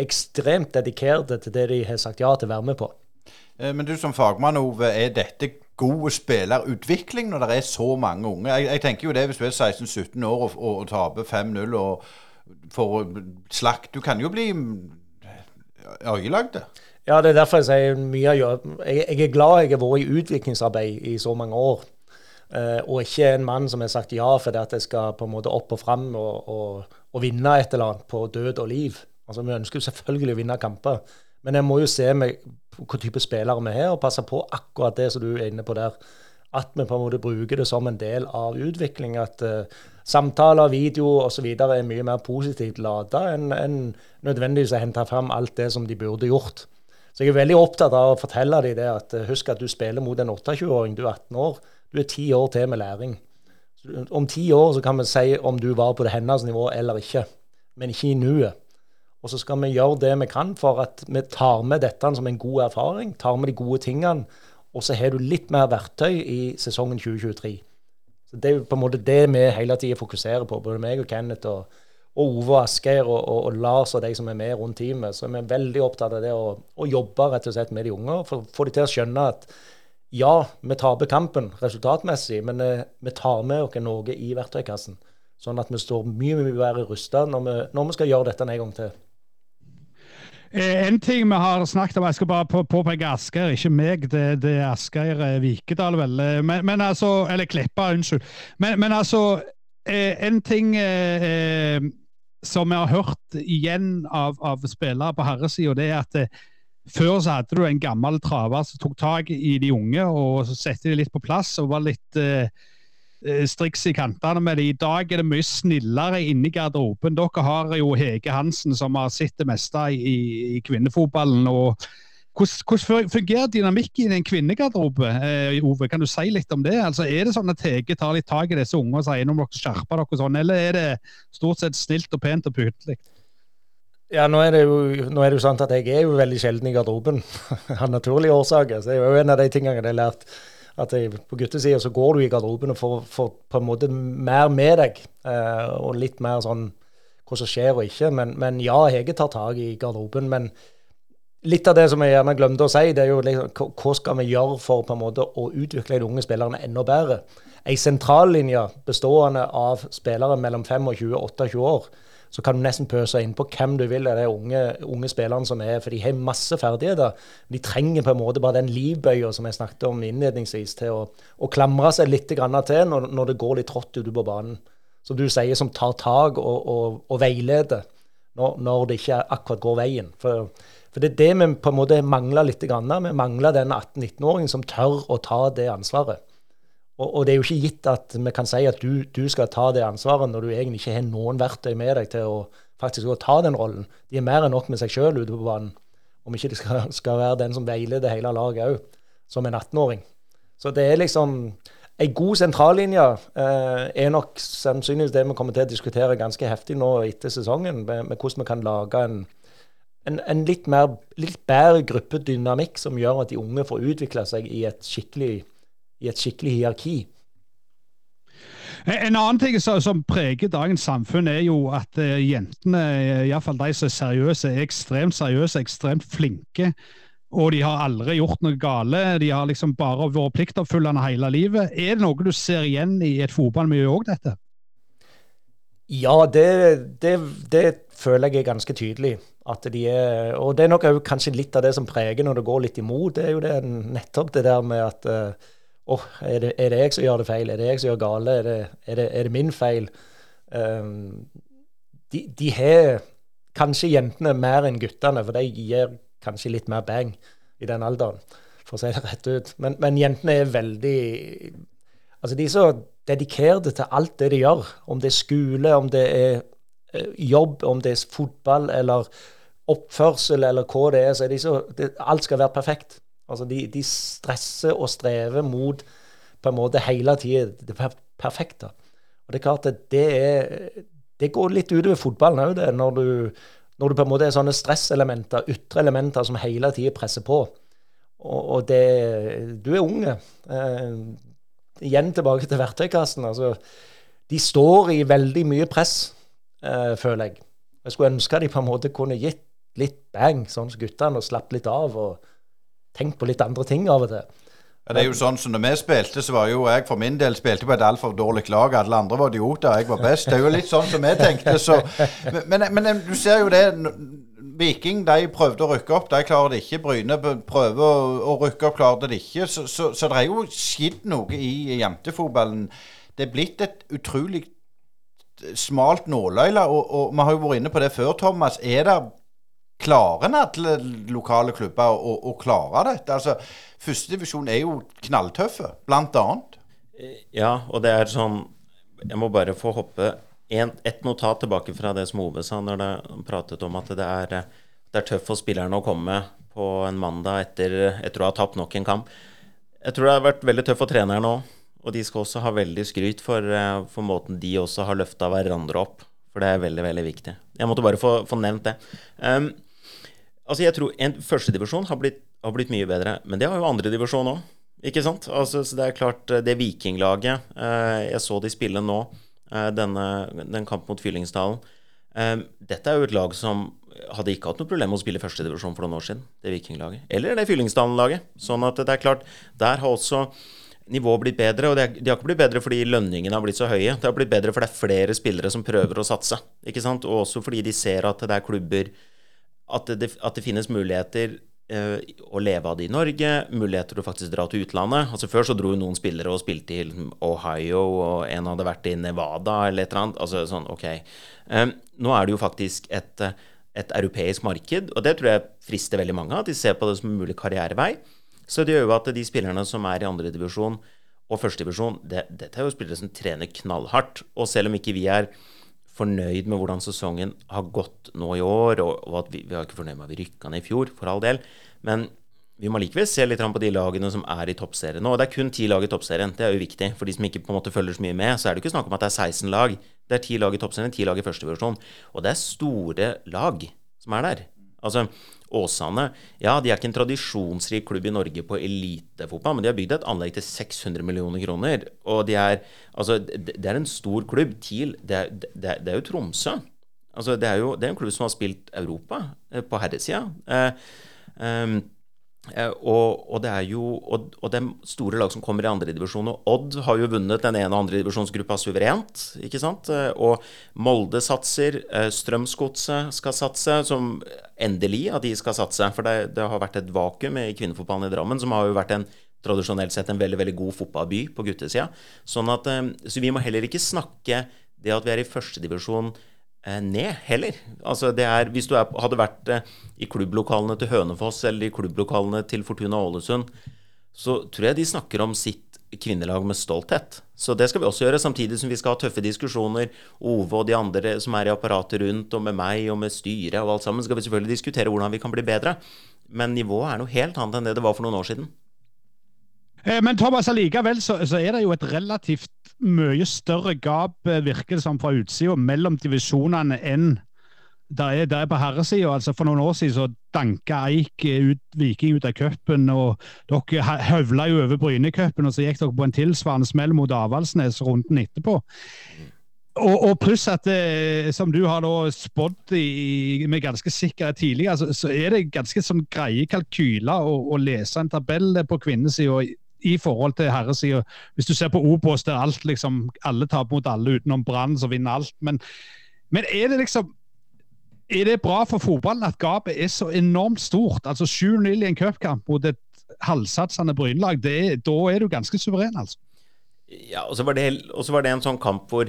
ekstremt dedikerte til det de har sagt ja til å være med på. Eh, men du som fagmann, Ove, er dette god spillerutvikling når det er så mange unge? Jeg, jeg tenker jo det hvis du er 16-17 år og, og, og taper 5-0 og får slakt Du kan jo bli øyelagd. Ja, det er derfor jeg sier mye av jeg, jeg er glad jeg har vært i utviklingsarbeid i så mange år. Uh, og ikke en mann som har sagt ja fordi at jeg skal på en måte opp og fram og, og, og vinne et eller annet på død og liv. Altså, Vi ønsker selvfølgelig å vinne kamper, men jeg må jo se med hva type spillere vi har, og passe på akkurat det som du er inne på der. At vi på en måte bruker det som en del av utvikling. At uh, samtaler, video osv. er mye mer positivt lada enn en nødvendigvis å hente fram alt det som de burde gjort. Så jeg er veldig opptatt av å fortelle dem det at uh, husk at du spiller mot en 28-åring, du er 18 år. Du er ti år til med læring. Om ti år så kan vi si om du var på det hennes nivå eller ikke, men ikke i nuet. Og så skal vi gjøre det vi kan for at vi tar med dette som en god erfaring, tar med de gode tingene, og så har du litt mer verktøy i sesongen 2023. Så Det er jo på en måte det vi hele tida fokuserer på, både meg og Kenneth og, og Ove og Asgeir og, og, og, Lars og de som er med rundt teamet. Så vi er veldig opptatt av det å, å jobbe rett og slett med de unge, for å få de til å skjønne at ja, vi taper kampen resultatmessig, men eh, vi tar med oss noe i verktøykassen. Sånn at vi står mye mye bedre rusta når, når, vi skal gjøre dette en gang til. Eh, en ting vi har snakket om, jeg skal bare påpeke Asgeir, ikke meg. Det, det er Asgeir eh, Vikedal, vel. Eh, men, men, altså, eller Kleppa, unnskyld. Men, men altså, en ting eh, som vi har hørt igjen av, av spillere på herresida, det er at før så hadde du en gammel traver som tok tak i de unge og satte de litt på plass og var litt Eh, striks i kantene med det. I dag er det mye snillere inni garderoben. Dere har jo Hege Hansen, som har sett det meste i, i kvinnefotballen. og hvordan, fungerer dynamikken i en kvinnegarderobe? Eh, Ove, kan du si litt om det? Altså, er det sånn at Hege tar litt tak i disse unge og sier om dere skjerper dere sånn, eller er det stort sett snilt og pent og pyntelig? Ja, nå er, jo, nå er det jo sant at jeg er jo veldig sjelden i garderoben av naturlige årsaker. så Det er jo en av de tingene jeg har lært at jeg, på guttesida så går du i garderoben og får, får, på en måte mer med deg. Eh, og litt mer sånn hva som skjer og ikke. Men, men ja, Hege tar tak i garderoben. Men litt av det som jeg gjerne glemte å si, det er jo liksom, hva skal vi gjøre for på en måte å utvikle de unge spillerne enda bedre? Ei sentrallinje bestående av spillere mellom 25 og 28 år så kan du nesten pøse inn på hvem du vil av de unge, unge spillerne som er. For de har masse ferdigheter. De trenger på en måte bare den livbøya som jeg snakket om innledningsvis, til å, å klamre seg litt til når, når, det går litt trått ute på banen. Som du sier, som tar tak og, og, og veileder når, når, det ikke akkurat går veien. For, for, det er det vi på en måte mangler litt. Vi mangler den 18-19-åringen som tør å ta det ansvaret. Og, og, det er jo ikke gitt at vi kan si at du, du, skal ta det ansvaret når du egentlig ikke har noen verktøy med deg til å faktisk å ta den rollen. De er mer enn nok med seg sjøl ute på banen. Om ikke de skal, skal være den som veileder hele laget òg, som en 18-åring. Så det er liksom Ei god sentrallinje eh, er nok sannsynligvis det vi kommer til å diskutere ganske heftig nå etter sesongen, med, med hvordan vi kan lage en, en, en litt, mer, litt bedre gruppedynamikk som gjør at de unge får utvikle seg i et skikkelig i et skikkelig hierarki. En annen ting som preger dagens samfunn, er jo at uh, jentene, eh, iallfall de som er seriøse, er ekstremt seriøse, ekstremt flinke. Og de har aldri gjort noe gale. De har liksom bare vært pliktoppfyllende hele livet. Er det noe du ser igjen i et fotballmiljø òg, dette? Ja, det, det, det, føler jeg er ganske tydelig. At de er, og det er nok kanskje litt av det som preger når det går litt imot. Det er jo det, nettopp det der med at uh, oh, er, det, er, det, jeg som gjør det feil? Er det jeg som gjør gale? Er det, er det, er det min feil? Um, de, de har kanskje jentene mer enn guttene, for de gir kanskje litt mer bang i den alderen, for å si det rett ut. Men, men jentene er veldig Altså, de er så dedikerte til alt det de gjør. Om det er skole, om det er eh, jobb, om det er fotball eller oppførsel eller hva det er, så er de så det, Alt skal være perfekt. Altså de, de, stresser og strever mot på en måte hele tida det perfekte. Og det er klart at det, er, det går litt utover fotballen òg. Når du, når du på en måte er sånne stresselementer, ytre elementer som hele tida presser på. Og, og, det Du er unge. Eh, igjen tilbake til verktøykassen. altså De står i veldig mye press, eh, føler jeg. Jeg skulle ønske de på en måte kunne gitt litt bang, sånn som guttene, og slapp litt av. og tenkt på litt andre ting av og til. Ja, det er jo sånn som Når vi spilte, så var jo jeg for min del spilte på et altfor dårlig lag. Alle andre var idioter, jeg var best. Det er jo litt sånn som vi tenkte. Så. Men, men, men, du ser jo det. Viking de prøvde å rykke opp, de klarer det ikke. Bryne prøver å, å rykke opp, klarer det ikke. Så, så, så, det er jo skjedd noe i jentefotballen. Det er blitt et utrolig smalt nåløye. Og, og vi har jo vært inne på det før, Thomas. Er det Klarer en alle lokale klubber å, å klare dette? Altså, Førstedivisjon er jo knalltøffe, blant annet. Ja, og det er sånn Jeg må bare få hoppe ett et notat tilbake fra det som Ove sa når det pratet om at det er, det er tøft for spillerne å komme på en mandag etter, etter å ha tapt nok en kamp. Jeg tror det har vært veldig tøft for trenerne òg. Og de skal også ha veldig skryt for, for måten de også har løfta hverandre opp For det er veldig, veldig viktig. Jeg måtte bare få, få nevnt det. Um, altså, jeg tror en førstedivisjon har, blitt, har blitt mye bedre, men det har jo andredivisjon òg. Ikke sant? Altså, så det er klart, eh, det vikinglaget eh, Jeg så de spille nå, eh, denne, den kampen mot Fyllingsdalen. Eh, dette er jo et lag som hadde ikke hatt noe problem med å spille førstedivisjon for noen år siden. Det vikinglaget. Eller det Fyllingsdalen-laget. Sånn at det er klart, der har også nivået blitt bedre. Og de har ikke blitt bedre fordi lønningene har blitt så høye. Det har blitt bedre fordi det er flere spillere som prøver å satse. ikke sant? Og også fordi de ser at det er klubber At det, at det finnes muligheter eh, å leve av det i Norge, muligheter til å faktisk dra til utlandet. Altså Før så dro jo noen spillere og spilte i Ohio, og en hadde vært i Nevada eller et eller annet. Altså sånn, ok. Um, nå er det jo faktisk et, et europeisk marked, og det tror jeg frister veldig mange. At de ser på det som en mulig karrierevei. Så det gjør jo at de spillerne som er i andredivisjon og førstedivisjon, det, dette er jo spillere som trener knallhardt. Og selv om ikke vi er fornøyd med hvordan sesongen har gått nå i år, og, og at vi, vi er ikke fornøyd med at vi rykka ned i fjor, for all del, men vi må likevel se litt på de lagene som er i toppserien nå. Og det er kun ti lag i toppserien. Det er jo viktig. For de som ikke på en måte følger så mye med, så er det ikke snakk om at det er 16 lag. Det er ti lag i toppserien, ti lag i førstevisjon. Og det er store lag som er der. Altså, Åsane ja, de er ikke en tradisjonsrik klubb i Norge på elitefotball, men de har bygd et anlegg til 600 millioner kroner. Og de er, altså, det er en stor klubb. TIL, det det det er jo Tromsø. Altså, det er jo det er en klubb som har spilt Europa eh, på herresida. Eh, um, og, og, det er jo og, og det er store lag som kommer i andredivisjon. Og Odd har jo vunnet den ene og andredivisjonsgruppa suverent. ikke sant? Eh, og Molde satser. Eh, Strømsgodset skal satse. Som endelig at de skal satse. For det, det har vært et vakuum i kvinnefotballen i Drammen, som har jo vært en tradisjonelt sett en veldig veldig god fotballby på guttesida. Sånn at, så vi må heller ikke snakke det at vi er i førstedivisjon Eh, ned heller. Altså det er, Hvis du er, hadde vært eh, i klubblokalene til Hønefoss eller i klubblokalene til Fortuna Ålesund, så tror jeg de snakker om sitt kvinnelag med stolthet. Så det skal vi også gjøre, samtidig som vi skal ha tøffe diskusjoner. Ove og de andre som er i apparatet rundt, og med meg og med styret og alt sammen, skal vi selvfølgelig diskutere hvordan vi kan bli bedre. Men nivået er noe helt annet enn det det var for noen år siden. Eh, men Thomas, allikevel så, så er det jo et relativt mye større gap, eh, virker det som fra utsida, mellom divisjonene enn det er, det er på herresida. Altså for noen år siden så danka Eik ut, Viking ut av cupen, og dere høvla jo over Brynecupen, og så gikk dere på en tilsvarende smell mot Avaldsnes runden etterpå. Og, og, pluss at det, eh, som du har da spådd med ganske sikkerhet tidligere, så, så, er det ganske sånn greie kalkyler å, å lese en tabell på kvinnesida i forhold til herresida. Hvis du ser på Obos, der alt liksom, alle taper mot alle utenom Brann, som vinner alt. Men, men, er det liksom er det bra for fotballen at gapet er så enormt stort? Altså 7-0 i en cupkamp mot et halvsatsende Brynelag, da er du ganske suveren, altså. Ja, og så var, var, det en sånn kamp hvor,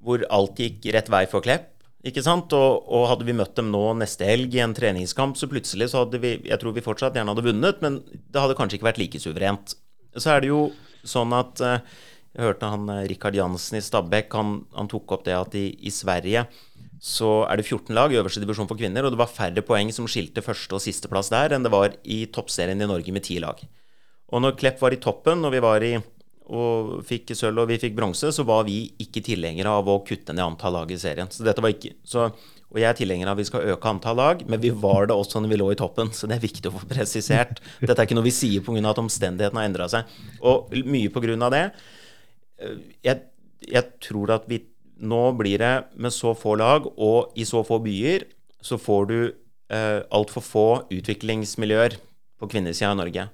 hvor alt gikk rett vei for Klepp. Ikke sant? Og, og, hadde vi møtt dem nå neste helg i en treningskamp, så plutselig så hadde vi Jeg tror vi fortsatt gjerne hadde vunnet, men det hadde kanskje ikke vært like suverent så er det jo sånn at eh, Jeg hørte han eh, Rikard Jansen i Stabæk, han, han, tok opp det at i, i, Sverige så er det 14 lag i øverste divisjon for kvinner, og det var færre poeng som skilte første- og sisteplass der, enn det var i toppserien i Norge med ti lag. Og når Klepp var i toppen, og vi var i og fikk sølv og vi fikk bronse, så var vi ikke tilhengere av å kutte ned antall lag i serien. Så dette var ikke, så og jeg er tilhenger av at vi skal øke antall lag, men vi var det også når vi lå i toppen. Så det er viktig å få presisert. Dette er ikke noe vi sier pga. at omstendighetene har endra seg. Og mye pga. det. Eh, jeg, jeg, tror at vi nå blir det med så få lag og i så få byer, så får du eh, altfor få utviklingsmiljøer på kvinnesida i Norge.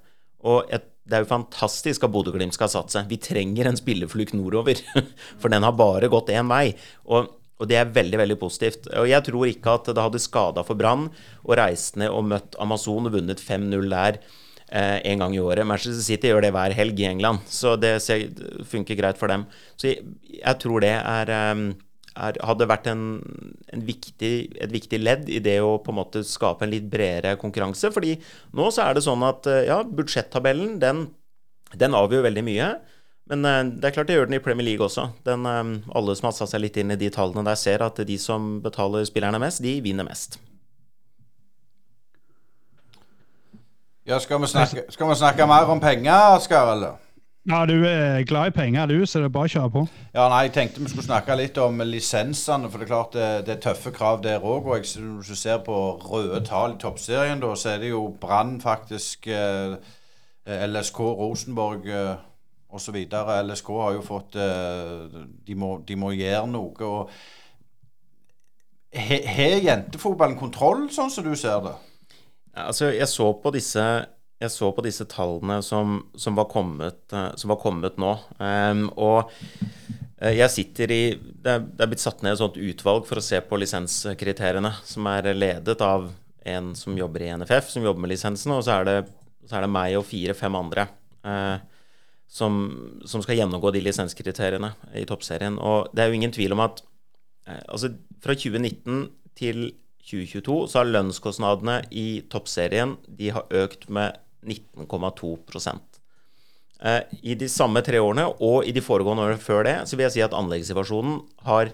Og et, det er jo fantastisk at Bodø-Glimt skal satse. Vi trenger en spillerflukt nordover, for den har bare gått én vei. Og og det er veldig veldig positivt. Og jeg tror ikke at det hadde skada for Brann å reise ned og møtt Amazon og vunnet 5-0 der eh, en gang i året. Manchester City gjør det hver helg i England, så det funker greit for dem. Så jeg, jeg tror det er, eh, er, hadde vært en, en viktig, et viktig ledd i det å på en måte skape en litt bredere konkurranse. fordi nå så er det sånn at eh, ja, budsjettabellen den, den avgjør veldig mye. Men eh, det er klart det gjør den i Premier League også. Den, eh, alle som har satt seg litt inn i de tallene der, ser at de som betaler spillerne mest, de vinner mest. Ja, skal vi snakke, skal vi snakke mer om penger, Asker, eller? Ja, du er glad i penger, du, så det er bare å kjøre på. Ja, nei, Jeg tenkte vi skulle snakke litt om lisensene. For det er klart det, det er tøffe krav der òg. Og jeg, hvis du ser på røde tall i toppserien, da, så er det jo Brann faktisk eh, LSK, Rosenborg eh, osv. LSK har jo fått eh, de, må, de må gjøre noe. og Har jentefotballen kontroll, sånn som du ser det? Altså, jeg så på disse så på disse tallene som, som, var, kommet, eh, som var, kommet, nå. Um, og eh, jeg sitter i det er, det er, blitt satt ned et sånt utvalg for å se på lisenskriteriene, som er ledet av en som jobber i NFF, som jobber med lisensene, og så er det, så er det meg og fire-fem andre uh, som, som, skal gjennomgå de lisenskriteriene i toppserien. Og det er jo ingen tvil om at uh, altså fra 2019 til 2022 så har lønnskostnadene i toppserien de har økt med 19,2 eh, I de samme tre årene og i de foregående årene før det så vil jeg si at anleggssituasjonen har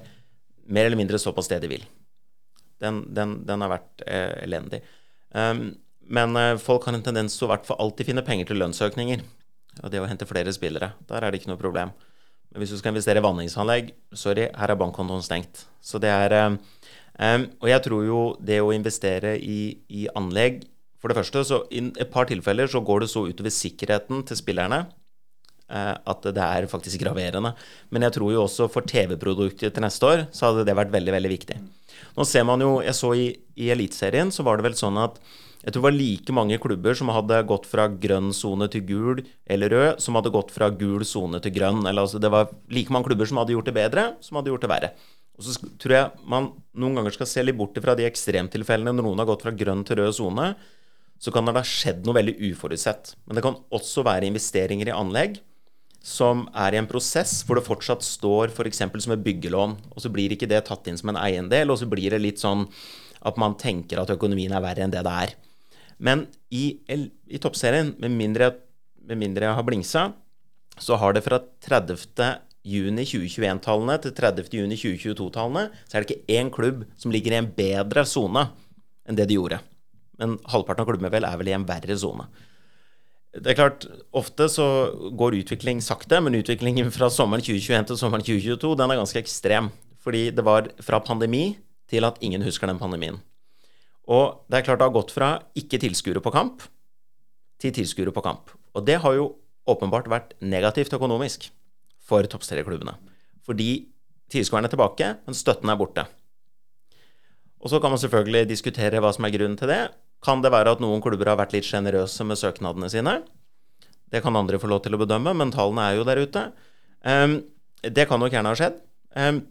mer eller mindre stått på stedet hvil. Den, den, den, har vært eh, elendig. Um, men eh, folk har en tendens til å hvert fall alltid finne penger til lønnsøkninger. Og det å hente flere spillere, der er det ikke noe problem. Men hvis du skal investere i vanningsanlegg, sorry, her er bankkontoen stengt. Så det er um, Og jeg tror jo det å investere i, i anlegg for det første, så i et par tilfeller så går det så utover sikkerheten til spillerne eh, at det er faktisk graverende. Men jeg tror jo også for TV-produktet til neste år så hadde det vært veldig, veldig viktig. Nå ser man jo Jeg så i, i Eliteserien så var det vel sånn at jeg tror det var like mange klubber som hadde gått fra grønn sone til gul eller rød, som hadde gått fra gul sone til grønn. Eller altså det var like mange klubber som hadde gjort det bedre, som hadde gjort det verre. Og så tror jeg man noen ganger skal se litt bort fra de ekstremtilfellene når noen har gått fra grønn til rød sone så kan det ha skjedd noe veldig uforutsett. Men det kan også være investeringer i anlegg som er i en prosess hvor det fortsatt står f.eks. som et byggelån, og så blir ikke det tatt inn som en eiendel, og så blir det litt sånn at man tenker at økonomien er verre enn det det er. Men i, i toppserien, med mindre, med mindre jeg har blingsa, så har det fra 30. juni 2021-tallene til 30. juni 2022-tallene, så er det ikke én klubb som ligger i en bedre sone enn det de gjorde men halvparten av klubbene vel er vel i en verre sone. Det er klart, Ofte så går utvikling sakte, men utviklingen fra sommeren 2021 til sommeren 2022 den er ganske ekstrem. Fordi det var fra pandemi til at ingen husker den pandemien. Og det er klart det har gått fra ikke tilskuere på kamp til tilskuere på kamp. Og det har jo åpenbart vært negativt økonomisk for toppserieklubbene. Fordi tilskuerne er tilbake, men støtten er borte. Og så kan man selvfølgelig diskutere hva som er grunnen til det. Kan det være at noen klubber har vært litt sjenerøse med søknadene sine? Det kan andre få lov til å bedømme, men tallene er jo der ute. Um, det kan nok gjerne ha skjedd. Um,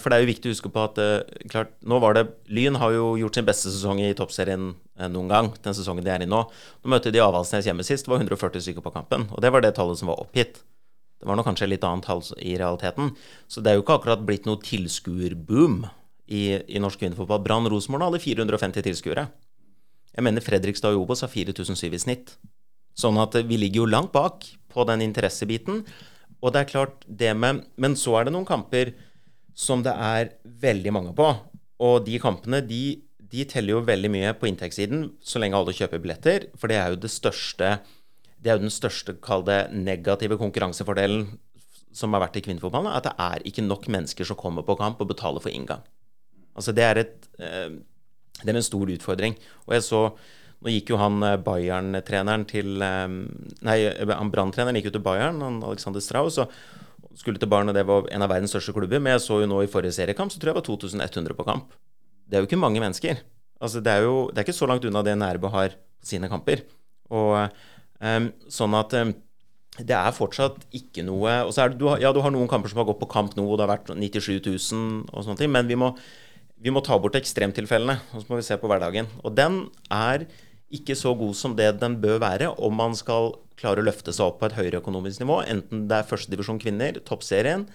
for det er jo viktig å huske på at uh, klart, nå var det Lyn har jo gjort sin beste sesong i toppserien uh, noen gang. Den sesongen de er i nå. Nå møtte de Avaldsnes hjemme sist. Det var 140 stykker på kampen. Og det var det tallet som var oppgitt. Det var nå kanskje litt annet tall i realiteten. Så det er jo ikke akkurat blitt noe tilskuerboom i, i norsk kvinnefotball. Brann Rosenborg hadde 450 tilskuere. Jeg mener Fredrikstad og Obos har 4007 i snitt. Sånn at vi ligger jo langt bak på den interessebiten. Og det er klart, det med Men så er det noen kamper som det er veldig mange på. Og de kampene, de, de teller jo veldig mye på inntektssiden så lenge alle kjøper billetter. For det er jo det største det er jo den største, kall negative konkurransefordelen som har vært i kvinnefotballen, at det er ikke nok mennesker som kommer på kamp og betaler for inngang. Altså det er, et, eh, det er en stor utfordring. Og jeg så Nå gikk jo han eh, Bayern-treneren til eh, Nei, han Brann-treneren gikk jo til Bayern, han Alexander Strauss, og skulle til Barn, og det var en av verdens største klubber. Men jeg så jo nå i forrige seriekamp, så tror jeg det var 2100 på kamp. Det er jo ikke mange mennesker. Altså det er jo det er ikke så langt unna det Nærbø har på sine kamper. Og um, sånn at um, det er fortsatt ikke noe og så er det, du Ja, du har noen kamper som har gått på kamp nå, og det har vært 97 000 og sånne ting, men vi må vi må ta bort ekstremtilfellene, og så må vi se på hverdagen. Og den er ikke så god som det den bør være om man skal klare å løfte seg opp på et høyere økonomisk nivå, enten det er førstedivisjon kvinner, toppserien,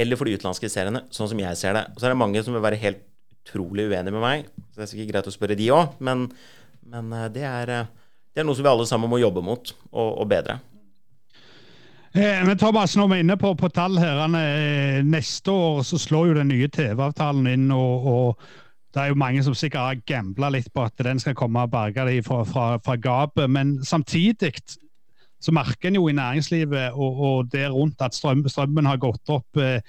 eller for de utenlandske seriene, sånn som jeg ser det. Så er det mange som vil være helt utrolig uenige med meg, så det er sikkert greit å spørre de òg, men, men eh, det, er, eh, det, er, noe som vi alle sammen må jobbe mot og, og bedre. Eh, men Thomas, når vi er inne på, på tall her, eh, neste år så slår jo den nye TV-avtalen inn. og, og det er jo mange som sikkert har gambla litt på at den skal komme og berge dem fra, fra, fra gapet. Men samtidig så merker en jo i næringslivet og, og det rundt at strøm, strømmen har gått opp. Eh,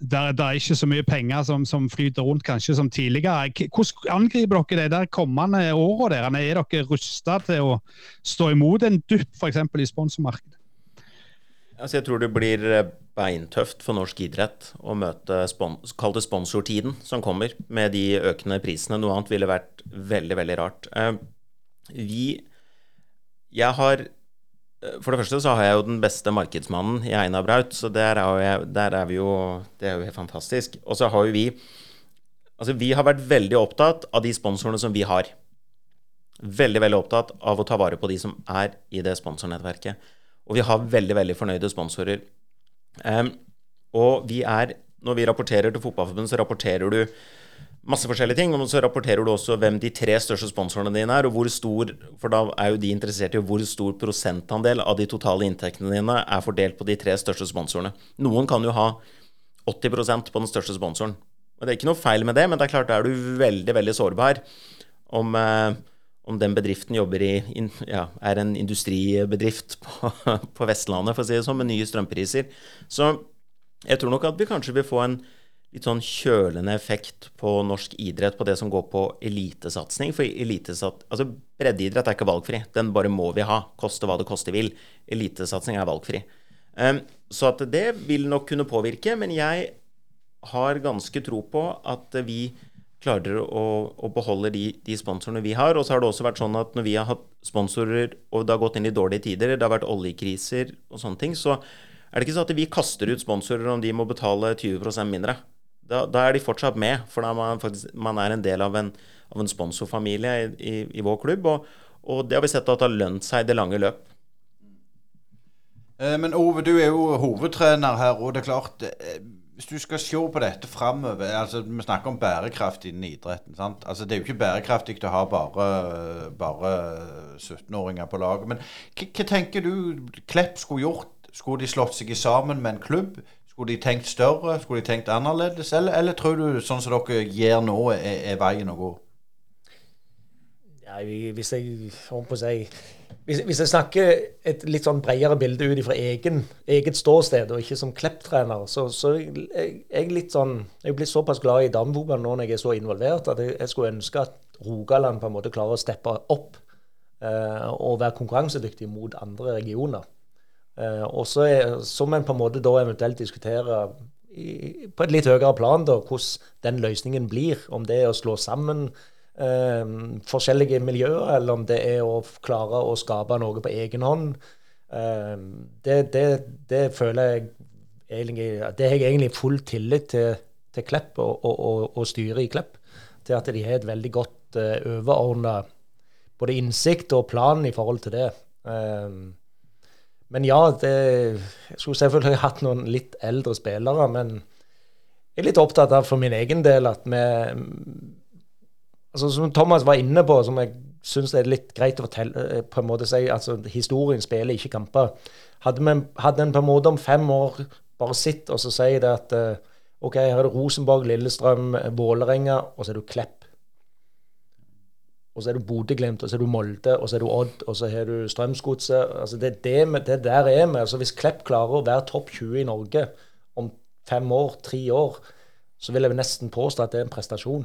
der, der, er ikke så mye penger som, som, flyter rundt kanskje som tidligere. Hvordan angriper dere det der kommende årene? Er dere rusta til å stå imot en dupp f.eks. i sponsormarkedet? Altså jeg tror det blir eh, beintøft for norsk idrett å møte spons det sponsortiden som kommer, med de økende prisene. Noe annet ville vært veldig, veldig rart. Eh, vi Jeg har for det første så har jeg jo den beste markedsmannen i Einar Braut, så der er, jeg, der er vi jo Det er jo helt fantastisk. Og så har jo vi Altså, vi har vært veldig opptatt av de sponsorene som vi har. Veldig, veldig opptatt av å ta vare på de som er i det sponsornettverket. Og vi har veldig, veldig fornøyde sponsorer. Um, og vi er Når vi rapporterer til Fotballforbundet, så rapporterer du masse forskjellige ting. Og så rapporterer du også hvem de tre største sponsorene dine er, og hvor stor For da er jo de interessert i hvor stor prosentandel av de totale inntektene dine er fordelt på de tre største sponsorene. Noen kan jo ha 80% på den største sponsoren. Og Det er ikke noe feil med det, men det er klart da er du veldig, veldig sårbar om, eh, om den bedriften jobber i ja, er en industribedrift på, på Vestlandet, for å si det sånn, med nye strømpriser. Så jeg tror nok at vi kanskje vil få en litt sånn kjølende effekt på norsk idrett på det som går på elitesatsing. For elitesat, altså breddeidrett er ikke valgfri. Den bare må vi ha, koste hva det koste vil. Elitesatsing er valgfri. Um, så at det vil nok kunne påvirke, men jeg har ganske tro på at vi klarer å, å beholde de, de, sponsorene vi har. Og så har det også vært sånn at når vi har hatt sponsorer, og det har gått inn i dårlige tider, det har vært oljekriser og sånne ting, så er det ikke sånn at vi kaster ut sponsorer om de må betale 20% mindre da, da, er de fortsatt med. For da man, faktisk, man er en del av en, av en sponsorfamilie i, i, i, vår klubb. Og, og, det har vi sett at det har lønt seg i det lange løp. Eh, men Ove, du er jo hovedtrener her, og det er klart eh, Hvis du skal se på dette framover altså, Vi snakker om bærekraft innen idretten. sant? Altså, Det er jo ikke bærekraftig å ha bare, bare 17-åringer på laget. Men hva tenker du Klepp skulle gjort? Skulle de slått seg sammen med en klubb? Skulle de tenkt større? Skulle de tenkt annerledes? Eller, eller tror du sånn som dere gjør nå, er, er veien å gå? Ja, hvis jeg på å si hvis, hvis, jeg snakker et litt sånn bredere bilde ut fra eget ståsted, og ikke som Klepp-trener, så, så jeg, jeg, litt sånn Jeg blir såpass glad i damefotballen nå når jeg er så involvert, at jeg, jeg, skulle ønske at Rogaland på en måte klarer å steppe opp eh, og være konkurransedyktig mot andre regioner. Eh, og så, må en på en måte da eventuelt diskutere i, på et litt høyere plan da, hvordan den løsningen blir. Om det er å slå sammen forskjellige miljøer, eller om det er å klare å skape noe på egen hånd. Eh, det, det, det, føler jeg egentlig Det har jeg egentlig full tillit til, til Klepp og, og, og, styret i Klepp. Til at de har et veldig godt uh, eh, overordna både innsikt og plan i forhold til det. Um, men ja, det, jeg skulle selvfølgelig hatt noen litt eldre spillere. Men jeg er litt opptatt av for min egen del at vi altså Som Thomas var inne på, som jeg syns er litt greit å fortelle, eh, på en måte si, altså historien spiller ikke kamper. Hadde, vi, hadde en på en måte om fem år bare sitt og så sier det at eh, OK, her er det Rosenborg, Lillestrøm, Vålerenga, og så er du Klepp og så er du Bodø-Glimt, og så er du Molde, og så er du Odd, og så har du Strømsgodset. Altså det, det, det, der er vi. Altså hvis Klepp klarer å være topp 20 i Norge om fem år, tre år, så vil jeg nesten påstå at det er en prestasjon.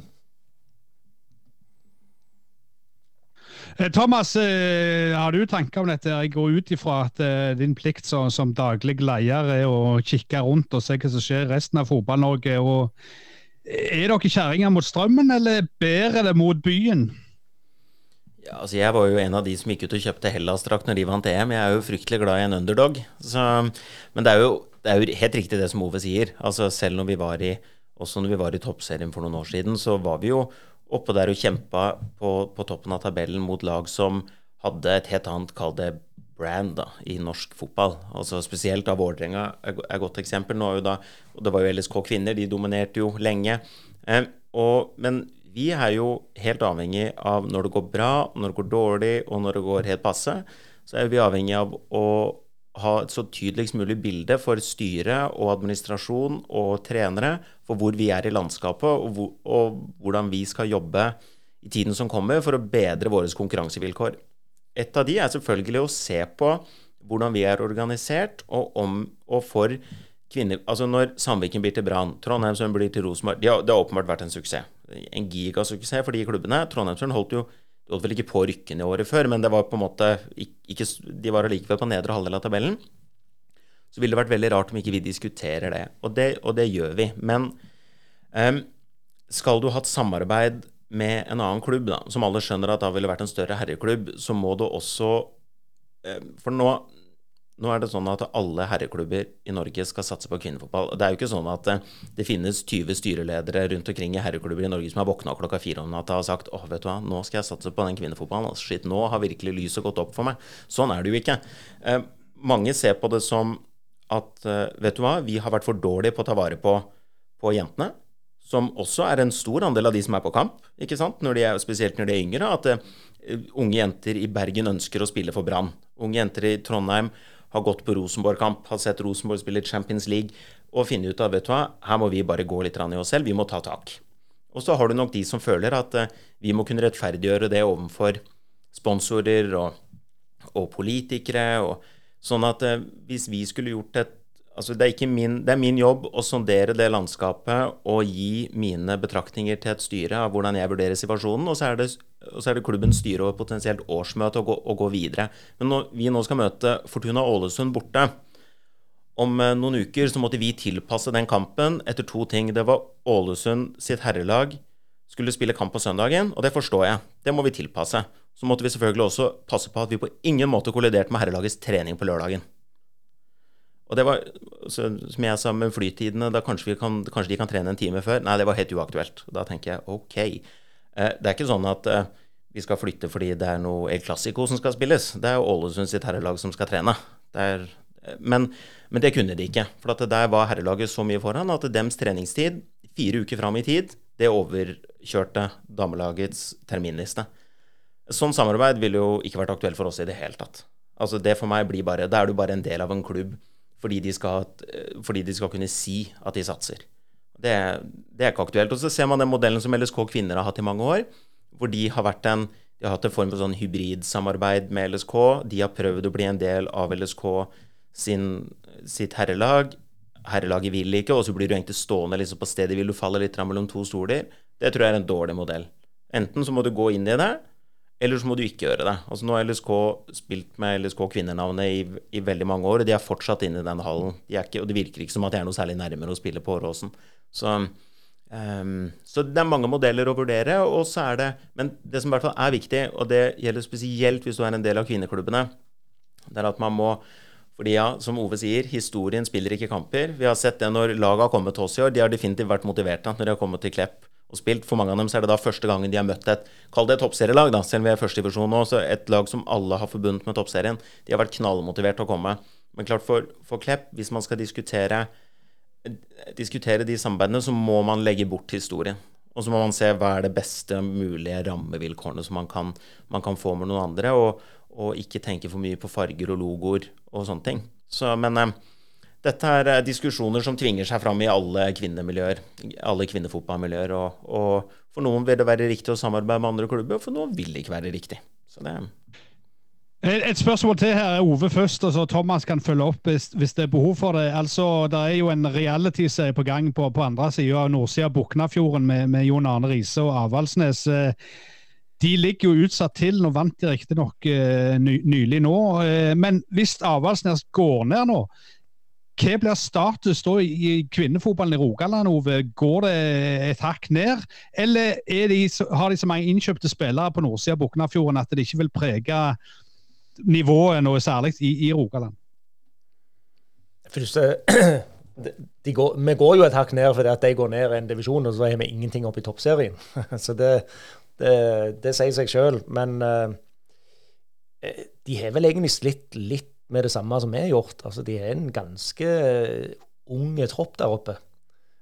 Thomas, eh, har du tanker om dette? Jeg går ut ifra at eh, din plikt som, som daglig leder er å kikke rundt og se hva som skjer i resten av Fotball-Norge. Er dere kjerringer mot strømmen, eller bærer det mot byen? Ja, altså Jeg var jo en av de som gikk ut og kjøpte Hellas-drakt når de vant EM. Jeg er jo fryktelig glad i en underdog. Så, men det er, jo, det er, jo, helt riktig det som Ove sier. Altså Selv når vi var i, også når vi var i toppserien for noen år siden, så var vi jo oppe der og kjempa på, på toppen av tabellen mot lag som hadde et helt annet, kall det brand, da, i norsk fotball. Altså Spesielt av Vålerenga er et godt eksempel. Nå er jo da, og Det var jo LSK kvinner, de dominerte jo lenge. Eh, og, men vi er jo helt avhengig av når det går bra, når det går dårlig, og når det går helt passe, så er vi avhengig av å ha et så tydeligst mulig bilde for styre og administrasjon og trenere for hvor vi er i landskapet, og, hvor, og hvordan vi skal jobbe i tiden som kommer for å bedre våre konkurransevilkår. Et av de er selvfølgelig å se på hvordan vi er organisert, og om og for kvinner Altså når Sandviken blir til Brann, Trondheimsøren blir til Rosenborg de Det har åpenbart vært en suksess. En gigasuksess for de klubbene. Trondheimsøren holdt jo de holdt vel ikke på rykken i året før, men det var på en måte ikke, de var allikevel på nedre halvdel av tabellen. Så ville det vært veldig rart om ikke vi diskuterer det. Og det, og det gjør vi. Men um, skal du ha et samarbeid med en annen klubb, da, som alle skjønner at da ville vært en større herreklubb, så må du også um, For nå, nå er det sånn at alle herreklubber i Norge skal satse på kvinnefotball. Det er jo ikke sånn at det, eh, finnes 20 styreledere rundt omkring i herreklubber i Norge som har våkna klokka fire om natta og sagt åh, vet du hva, nå skal jeg satse på den kvinnefotballen. Altså, shit, nå har virkelig lyset gått opp for meg. Sånn er det jo ikke. Eh, mange ser på det som at vet du hva, vi har vært for dårlige på å ta vare på, på jentene som også er en stor andel av de som er på kamp, ikke sant? Når er, spesielt når de er yngre, at uh, unge jenter i Bergen ønsker å spille for Brann. Unge jenter i Trondheim har gått på Rosenborg-kamp, har sett Rosenborg spille Champions League, og finne ut av vet du hva, her må vi bare gå litt i oss selv, vi må ta tak. Og så har du nok de som føler at uh, vi må kunne rettferdiggjøre det overfor sponsorer og, og politikere, og sånn at uh, hvis vi skulle gjort et Altså, det, er min, det, er min, jobb å sondere det landskapet og gi mine betraktninger til et styre av hvordan jeg vurderer situasjonen. Og så er det, så er det klubbens styre og potensielt årsmøte og gå, og gå videre. Men når vi nå skal møte Fortuna Ålesund borte om eh, noen uker, så måtte vi tilpasse den kampen etter to ting. Det var Ålesund sitt herrelag skulle spille kamp på søndagen, og det forstår jeg. Det må vi tilpasse. Så måtte vi selvfølgelig også passe på at vi på ingen måte kolliderte med herrelagets trening på lørdagen. Og det var, som jeg sa med flytidene, da kanskje, kan, kanskje, de kan trene en time før. Nei, det var helt uaktuelt. Da tenker jeg ok. Eh, det er ikke sånn at eh, vi skal flytte fordi det er noe El Clásico som skal spilles. Det er Ålesund sitt herrelag som skal trene. Det er, eh, men, men, det kunne de ikke. For der var herrelaget så mye foran at dems treningstid, fire uker fram i tid, det overkjørte damelagets terminliste. Sånn samarbeid ville jo ikke vært aktuelt for oss i det hele tatt. Altså Det for meg blir bare Da er du bare en del av en klubb fordi de skal, fordi de skal kunne si at de satser. Det, det, er ikke aktuelt. Og så ser man den modellen som LSK kvinner har hatt i mange år, hvor de har, en, de har hatt en form for sånn hybridsamarbeid med LSK. De har prøvd å bli en del av LSK sin, sitt herrelag. Herrelaget vil ikke, og så blir du egentlig stående liksom på stedet vil du falle litt mellom to stoler. Det tror jeg er en dårlig modell. Enten så må du gå inn i det, eller så må du ikke gjøre det. Altså Nå har LSK spilt med LSK kvinnernavnet i, i, veldig mange år, og de er fortsatt inne i den hallen. De ikke, og det virker ikke som at de er noe særlig nærmere å spille på Åråsen. Så, um, så, det er mange modeller å vurdere. og så er det, Men det som i hvert fall er viktig, og det gjelder spesielt hvis du er en del av kvinneklubbene, det er at man må fordi ja, som Ove sier, historien spiller ikke kamper. Vi har sett det når laget har kommet til oss i år. De har definitivt vært motiverte når de har kommet til Klepp og spilt. For mange av dem så er det da første gangen de har møtt et Kall det et toppserielag, da, selv om vi er førstedivisjon nå. Så et lag som alle har forbundet med toppserien. De har vært knallmotivert til å komme. Men klart for, for Klepp, hvis man skal diskutere, diskutere de samarbeidene, så må man legge bort historien. Og så må man se hva er det beste mulige rammevilkårene som man kan, man kan få med noen andre, og, og, ikke tenke for mye på farger og logoer og sånne ting. Så, men eh, dette er eh, diskusjoner som tvinger seg fram i alle kvinnemiljøer, alle kvinnefotballmiljøer. Og, og, for noen vil det være riktig å samarbeide med andre klubber, og for noen vil det ikke være riktig. Så det et spørsmål til her, er Ove først, og så Thomas kan følge opp hvis, hvis, det er behov for det. Altså, Det er jo en reality-serie på gang på, på andre sida av nordsida av Buknafjorden med, med, Jon Arne Riise og Avaldsnes. Eh, de ligger jo utsatt til. Nå vant de riktignok uh, ny, nylig nå. Men hvis Avaldsnes går ned nå, hva blir status da i kvinnefotballen i Rogaland, Ove? Går det et hakk ned, eller de, har de så mange innkjøpte spillere på nordsida av Buknafjorden at det ikke vil prege nivået noe særlig i, i Rogaland? Første, går, vi går jo et hakk ned fordi at de går ned en divisjon, og så har vi ingenting oppe i toppserien. så det, det, det sier seg sjøl. Men uh, de har vel egentlig slitt litt med det samme som vi har gjort. Altså, de er en ganske eh, unge tropp der oppe.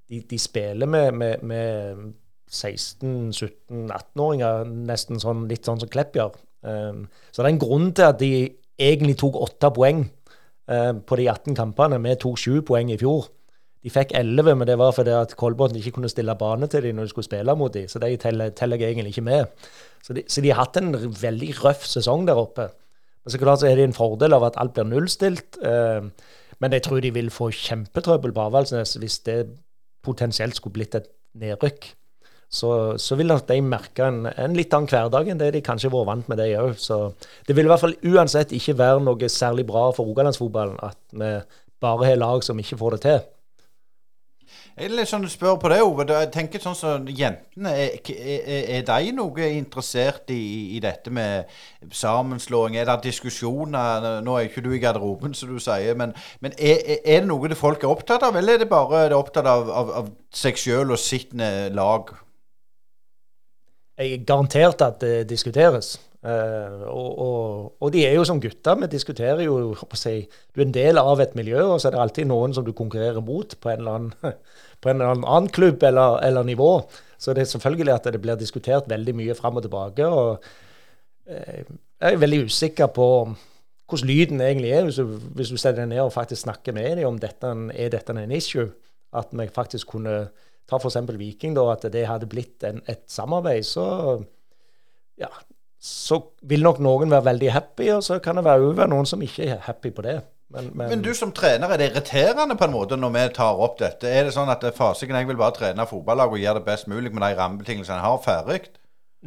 De, de spiller med, med, med 16-17-18-åringer, nesten sånn, litt sånn som Klepp gjør. Um, så det er en grunn til at de egentlig tok åtte poeng uh, på de 18 kampene. Vi tok sju poeng i fjor. De fikk elleve, men det var fordi at Kolbotn ikke kunne stille bane til dem når de skulle spille mot dem. Så de teller, teller jeg egentlig ikke med. Så de, så de har hatt en veldig røff sesong der oppe. Men så klart så er det en fordel av at alt blir nullstilt. Uh, men jeg tror de vil få kjempetrøbbel på Avaldsnes hvis det potensielt skulle blitt et nedrykk. Så, så vil nok de merke en, en, litt annen hverdag enn det de kanskje har vært vant med, de òg. Så det vil i hvert fall uansett ikke være noe særlig bra for rogalandsfotballen at vi bare har lag som ikke får det til. Jeg er litt sånn spør på det, Ove. Jeg tenker sånn som Jentene, er, er, er, de noe interessert i, i, dette med sammenslåing? Er det diskusjoner? Nå er ikke du i garderoben, som du sier, men, men er, er, det noe det folk er opptatt av, eller er det bare det opptatt av, av, av seg sjøl og sitt lag? Jeg er garantert at det diskuteres. Uh, og, og, og, de er jo som gutter. Vi diskuterer jo si, Du er en del av et miljø, og så er det alltid noen som du konkurrerer mot på en eller annen, en eller annen klubb eller, eller, nivå. Så det er selvfølgelig at det blir diskutert veldig mye fram og tilbake. og uh, Jeg er veldig usikker på hvordan lyden egentlig er, hvis du, hvis du setter deg ned og faktisk snakker med dem om dette er dette en issue. At vi faktisk kunne ta f.eks. Viking, da, at det hadde blitt en, et samarbeid. så ja, så vil nok noen være veldig happy, og så kan det være noen som ikke er happy på det. Men, men, men, du som trener, er det irriterende på en måte når vi tar opp dette? Er det sånn at fasiken jeg vil bare trene fotballag og gjøre det best mulig med de rammebetingelsene jeg har, ferdig?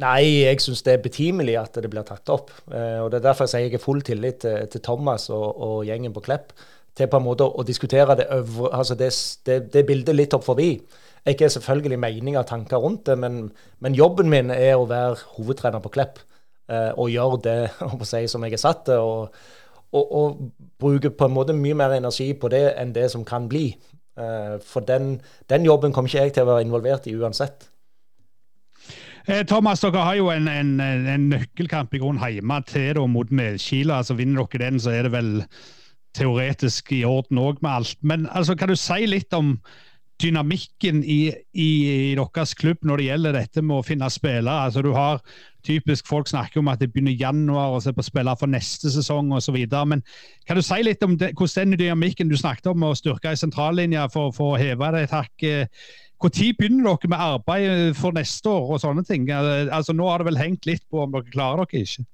Nei, jeg syns det er betimelig at det blir tatt opp. Eh, og Det er derfor jeg sier jeg har full tillit til, til Thomas og, og, gjengen på Klepp til på en måte å, diskutere det, øvre, altså det, det, det bildet litt opp forbi. Jeg har selvfølgelig meninger og tanker rundt det, men, men jobben min er å være hovedtrener på Klepp eh, og gjøre det si, som jeg er satt til. Og, og, og, bruke på en måte mye mer energi på det enn det som kan bli. Eh, for den, den, jobben kommer ikke jeg til å være involvert i uansett. Eh, Thomas, dere har jo en, en, en nøkkelkamp i grunn hjemme til da, mot Medkila. Altså, vinner dere den, så er det vel teoretisk i orden òg med alt. Men altså, kan du si litt om dynamikken i, i, i, deres klubb når det gjelder dette med å finne spillere. Altså, du har typisk Folk snakker om at det begynner i januar og ser på spillere for neste sesong osv. Men kan du si litt om det, hvordan den dynamikken du snakket om å styrke i sentrallinja for, for, å heve det et hakk? Når begynner dere med arbeid for neste år og sånne ting? Altså, nå har det vel hengt litt på om dere klarer dere ikke?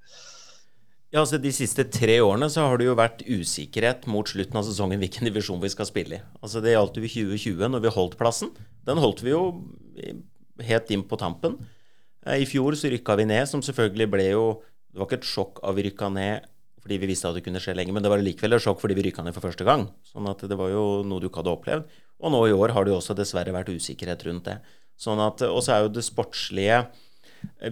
Ja, altså De siste tre årene så har det jo vært usikkerhet mot slutten av sesongen hvilken divisjon vi skal spille i. Altså Det gjaldt jo i 2020 når vi holdt plassen. Den holdt vi jo helt inn på tampen. Eh, I fjor så rykka vi ned, som selvfølgelig ble jo Det var ikke et sjokk av vi rykka ned fordi vi visste at det kunne skje lenge, men det var likevel et sjokk fordi vi rykka ned for første gang. Sånn at det var jo noe du ikke hadde opplevd. Og nå i år har det jo også dessverre vært usikkerhet rundt det. Sånn at, Og så er jo det sportslige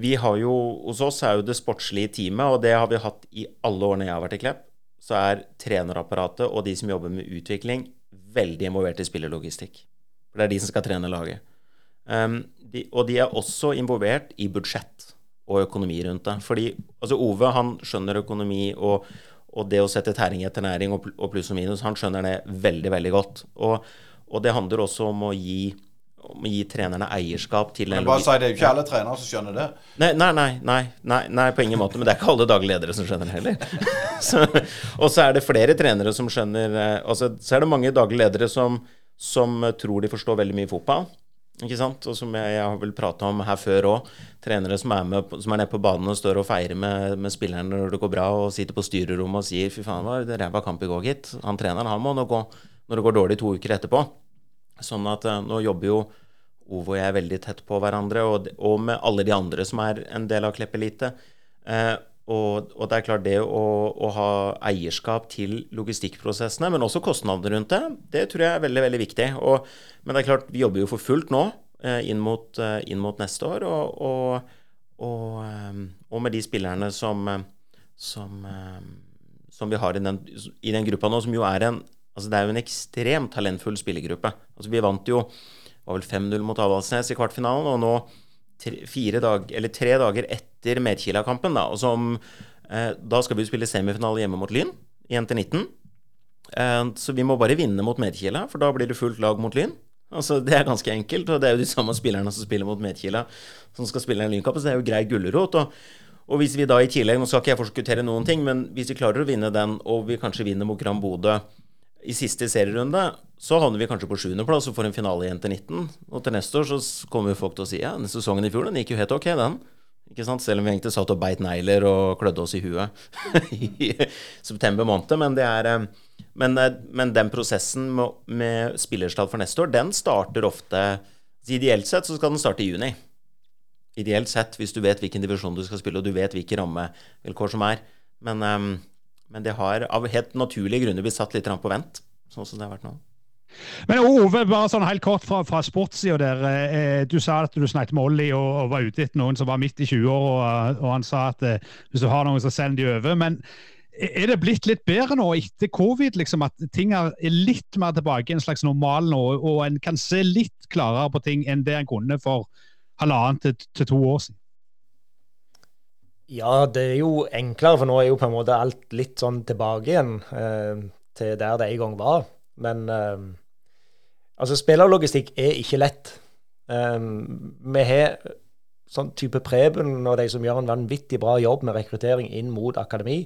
vi har jo, Hos oss er jo det sportslige teamet, og det har vi hatt i alle årene jeg har vært i Klepp, så er trenerapparatet og de som jobber med utvikling, veldig involvert i spillerlogistikk. For det er de som skal trene laget. Um, de, og de er også involvert i budsjett og økonomi rundt det. Fordi altså Ove han skjønner økonomi og, og det å sette tæring etter næring og, og pluss og minus, han skjønner det veldig, veldig godt. Og, og det handler også om å gi om å gi trenerne eierskap til Men bare si Det er jo ikke alle trenere som skjønner det. Nei, nei, nei, nei, nei, på ingen måte. Men det er ikke alle daglige ledere som skjønner det heller. så, og så er det flere trenere som skjønner altså, Så er det mange daglige ledere som, som tror de forstår veldig mye fotball. Ikke sant? Og som jeg, jeg har vel prata om her før òg. Trenere som er, med, som er nede på banen og står og feirer med, med spillerne når det går bra, og sitter på styrerommet og sier 'fy faen, det var ræva kamp i går, gitt'. Han treneren han må nå gå når det går dårlig to uker etterpå. Sånn at uh, nå jobber jo Ove og jeg veldig tett på hverandre, og, og, med alle de andre som er en del av Klepp Elite. Uh, og, og, det er klart, det å, å, ha eierskap til logistikkprosessene, men også kostnadene rundt det, det tror jeg er veldig veldig viktig. Og, men det er klart, vi jobber jo for fullt nå eh, inn, mot, uh, inn, mot, neste år. Og, og med de spillerne som, som, som vi har i den, i den gruppa nå, som jo er en Altså Det er jo en ekstremt talentfull spillergruppe. Altså Vi vant jo var vel 5-0 mot Avaldsnes i kvartfinalen, og nå tre, dag, tre dager etter Medkila-kampen, da, eh, da skal vi spille semifinale hjemme mot Lyn i NT19. Eh, så vi må bare vinne mot Medkila, for da blir det fullt lag mot Lyn. Altså, Det er ganske enkelt, og det er jo de samme spillerne som spiller mot Medkila, som skal spille en lynkamp, så det er jo grei gulrot. Og, og, hvis vi da i tillegg, nå skal ikke jeg forskuttere noen ting, men hvis vi klarer å vinne den, og vi kanskje vinner mot Gran Bodø i siste serierunde så havner vi kanskje på sjuendeplass og får en finale i NT19. Og til neste år så kommer folk til å si ja, denne sesongen i fjor den gikk jo helt ok, den. Ikke sant? Selv om vi egentlig satt og beit negler og klødde oss i huet i september måned. Men, er, eh, men, eh, men den prosessen med, med spillerstall for neste år, den starter ofte Ideelt sett så skal den starte i juni. Ideelt sett, hvis du vet hvilken divisjon du skal spille, og du vet hvilke rammevilkår som er. Men, um, men det har av helt naturlige grunner blitt satt litt på vent, sånn som det har vært nå. Men Ove, bare sånn helt kort fra, fra sportssida der. Eh, du sa at du snakket med Olli og, og, var ute etter noen som var midt i 20-åra, og, og, han sa at eh, hvis du har noen, så send de over. Men er det blitt litt bedre nå etter covid, liksom, at ting er litt mer tilbake i en slags normal nå, og en kan se litt klarere på ting enn det en kunne for halvannet til, til to år siden? Ja, det er jo enklere, for nå er jo på en måte alt litt sånn tilbake igjen eh, til der det en gang var. Men eh, Altså, spillerlogistikk er ikke lett. Eh, vi har sånn type Preben og de som gjør en vanvittig bra jobb med rekruttering inn mot akademi.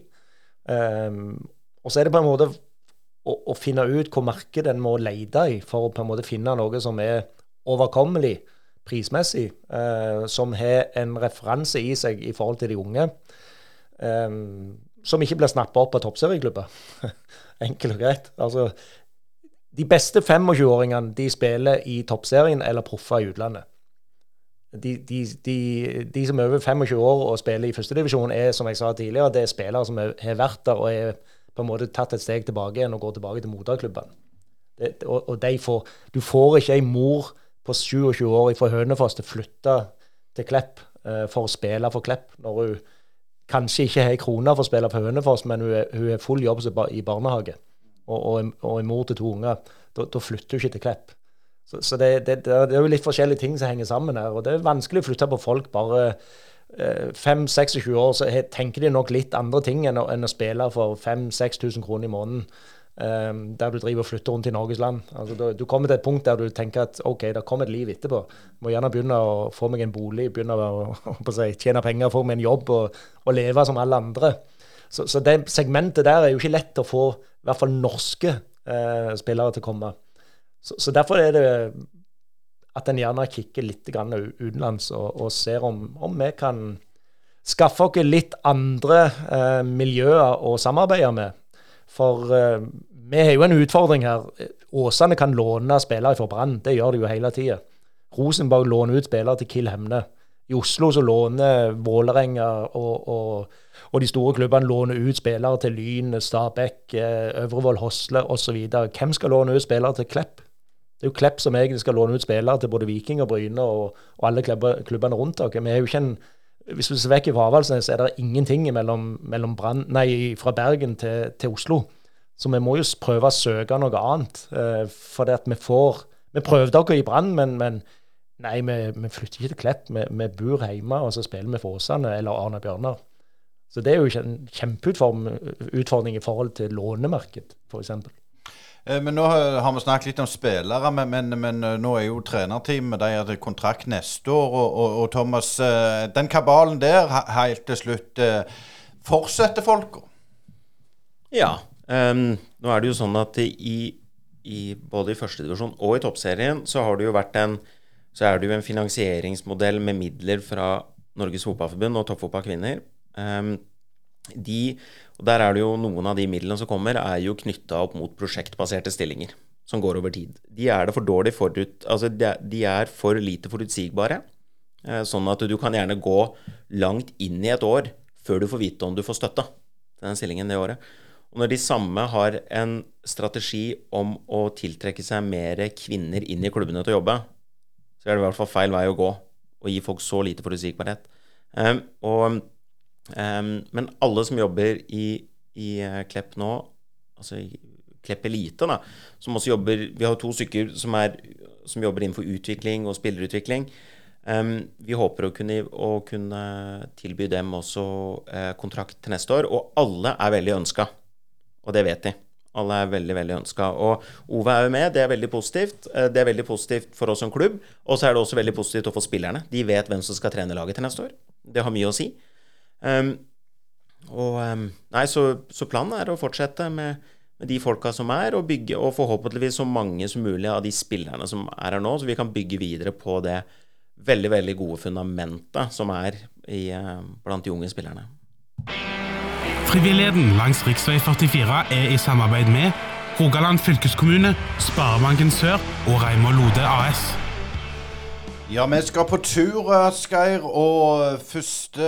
Um, og så er det på en måte å, å, finne ut hvor markedet en må lete i for å på en måte finne noe som er overkommelig prismessig, eh, som har en referanse i seg i forhold til de unge. eh, som ikke blir snappa opp av toppserieklubber. Enkelt og greit. Altså, de beste 25-åringene de spiller i toppserien eller proffer i utlandet. De, de, de, de, som er over 25 år og spiller i førstedivisjon, er som jeg sa tidligere, det er spillere som har vært der og er på en måte tatt et steg tilbake igjen og går tilbake til moderklubbene. Og, og får, du får ikke ei mor på 27 år fra Hønefoss til å flytte til Klepp uh, for å spille for Klepp, når hun kanskje ikke har ei krone for å spille for Hønefoss, men hun har full jobb i barnehage og, og, og en mor til to unger, da, flytter hun ikke til Klepp. Så, så det, det, det, er jo litt forskjellige ting som henger sammen her. Og det er vanskelig å flytte på folk bare eh, 5-26 år, så tenker de nok litt andre ting enn å, enn å spille for 5000-6000 kroner i måneden. Um, der du driver og flytter rundt i Norges land. Altså, du, du, kommer til et punkt der du tenker at OK, det kommer et liv etterpå. Må gjerne begynne å få meg en bolig, begynne å, å, si, tjene penger, få meg en jobb og, og leve som alle andre. Så, så, det segmentet der er jo ikke lett å få i hvert fall norske eh, spillere til å komme. Så, så, derfor er det at en gjerne kikker litt utenlands og, og ser om, om, vi kan skaffe oss litt andre eh, miljøer å samarbeide med. For uh, vi har jo en utfordring her. Åsane kan låne spillere fra Brann. Det gjør de jo hele tida. Rosenborg låner ut spillere til Kill Hemne. I Oslo så låner Vålerenga og, og, og, de store klubbene låner ut spillere til Lyn, Stabæk, eh, Øvrevoll, Hosle osv. Hvem skal låne ut spillere til Klepp? Det er jo Klepp som egentlig skal låne ut spillere til både Viking og Bryne og, og alle klubbene rundt dere. Vi er jo ikke en hvis du ser vekk fra Avaldsnes, er det ingenting mellom, mellom Brand, nei, fra Bergen til, til, Oslo. Så vi må jo prøve å søke noe annet. Eh, for det at vi får Vi prøvde oss i Brann, men, men Nei, vi, vi, flytter ikke til Klepp. Vi, vi bor hjemme og så spiller vi for Åsane eller Arne Bjørnar. Så det er jo en kjempeutfordring i forhold til lånemarked, f.eks. Eh, men Nå har vi snakket litt om spillere, men, men, men eh, nå er jo trenerteamet de har kontrakt neste år. Og, og, og, Thomas, eh, den kabalen der helt til slutt, fortsetter folka? Ja. Um, nå er det jo sånn at i, i både i førstedivisjon og i toppserien så har det jo vært en så er det jo en finansieringsmodell med midler fra Norges Fotballforbund og Toppfotballkvinner. Um, de, og Der er det jo noen av de midlene som kommer, er jo knytta opp mot prosjektbaserte stillinger som går over tid. De er for dårlig forut, altså de er for lite forutsigbare. Eh, sånn at du kan gjerne gå langt inn i et år før du får vite om du får støtte til den stillingen det året. Og når de samme har en strategi om å tiltrekke seg mer kvinner inn i klubbene til å jobbe, så er det i hvert fall feil vei å gå å gi folk så lite forutsigbarhet. Um, og, men alle som jobber i, i uh, Klepp nå, altså i Klepp Elite, da, som også jobber Vi har to stykker som, er, som jobber innenfor utvikling og spillerutvikling. Um, vi håper å kunne, å kunne, tilby dem også uh, kontrakt til neste år, og alle er veldig ønska, og det vet de. Alle er veldig veldig ønska. Og Ove er jo med, det er veldig positivt. Eh, det er veldig positivt for oss som klubb. Og så er det også veldig positivt å få spillerne. De vet hvem som skal trene laget til neste år. Det har mye å si. Um, og um, Nei, så, så, planen er å fortsette med, med, de folka som er, og bygge Og forhåpentligvis så mange som mulig av de spillerne som er her nå, så vi kan bygge videre på det veldig, veldig gode fundamentet som er i, eh, blant de unge spillerne. Frivilligheten langs rv. 44 er i samarbeid med Rogaland fylkeskommune, Sparebanken Sør og Reimar Lode AS. Ja, vi skal på tur, Asgeir. Og første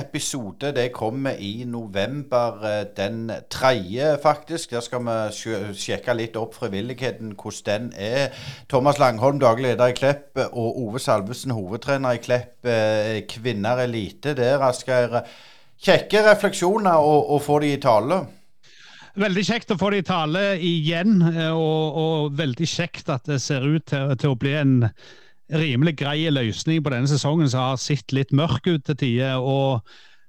episode det kommer i november eh, den tredje, faktisk. Der skal vi sjekke litt opp frivilligheten, hvordan den er. Thomas Langholm, daglig leder i Klepp, og Ove Salvesen, hovedtrener i Klepp. eh, Kvinner elite der, Asgeir. Kjekke refleksjoner å få de i tale. Veldig kjekt å få det i tale igjen, eh, og, og veldig kjekt at det ser ut til, til å bli en rimelig grei løsning på denne sesongen som har sett litt mørk ut til tider. og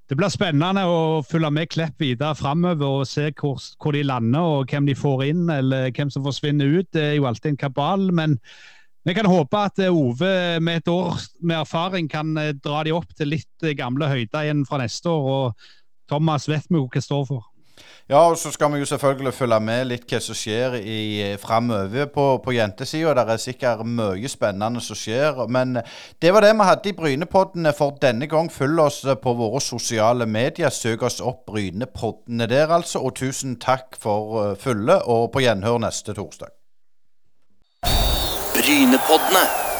Det blir spennende å følge med Klepp videre framover og se hvor, hvor de lander og hvem de får inn eller hvem som forsvinner ut. Det er jo alltid en kabal. men vi kan håpe at eh, Ove med et år med erfaring kan eh, dra de opp til litt eh, gamle høyder igjen fra neste år. og Thomas vet vi hva står for. Ja, og så skal vi jo selvfølgelig følge med litt hva som skjer i framover på, på jentesida. Det er sikkert mye spennende som skjer. Men det var det vi hadde i Brynepoddene for denne gang. Følg oss på våre sosiale medier. Søk oss opp Brynepoddene der, altså. Og tusen takk for uh, følget, og på gjenhør neste torsdag. Brynepoddene.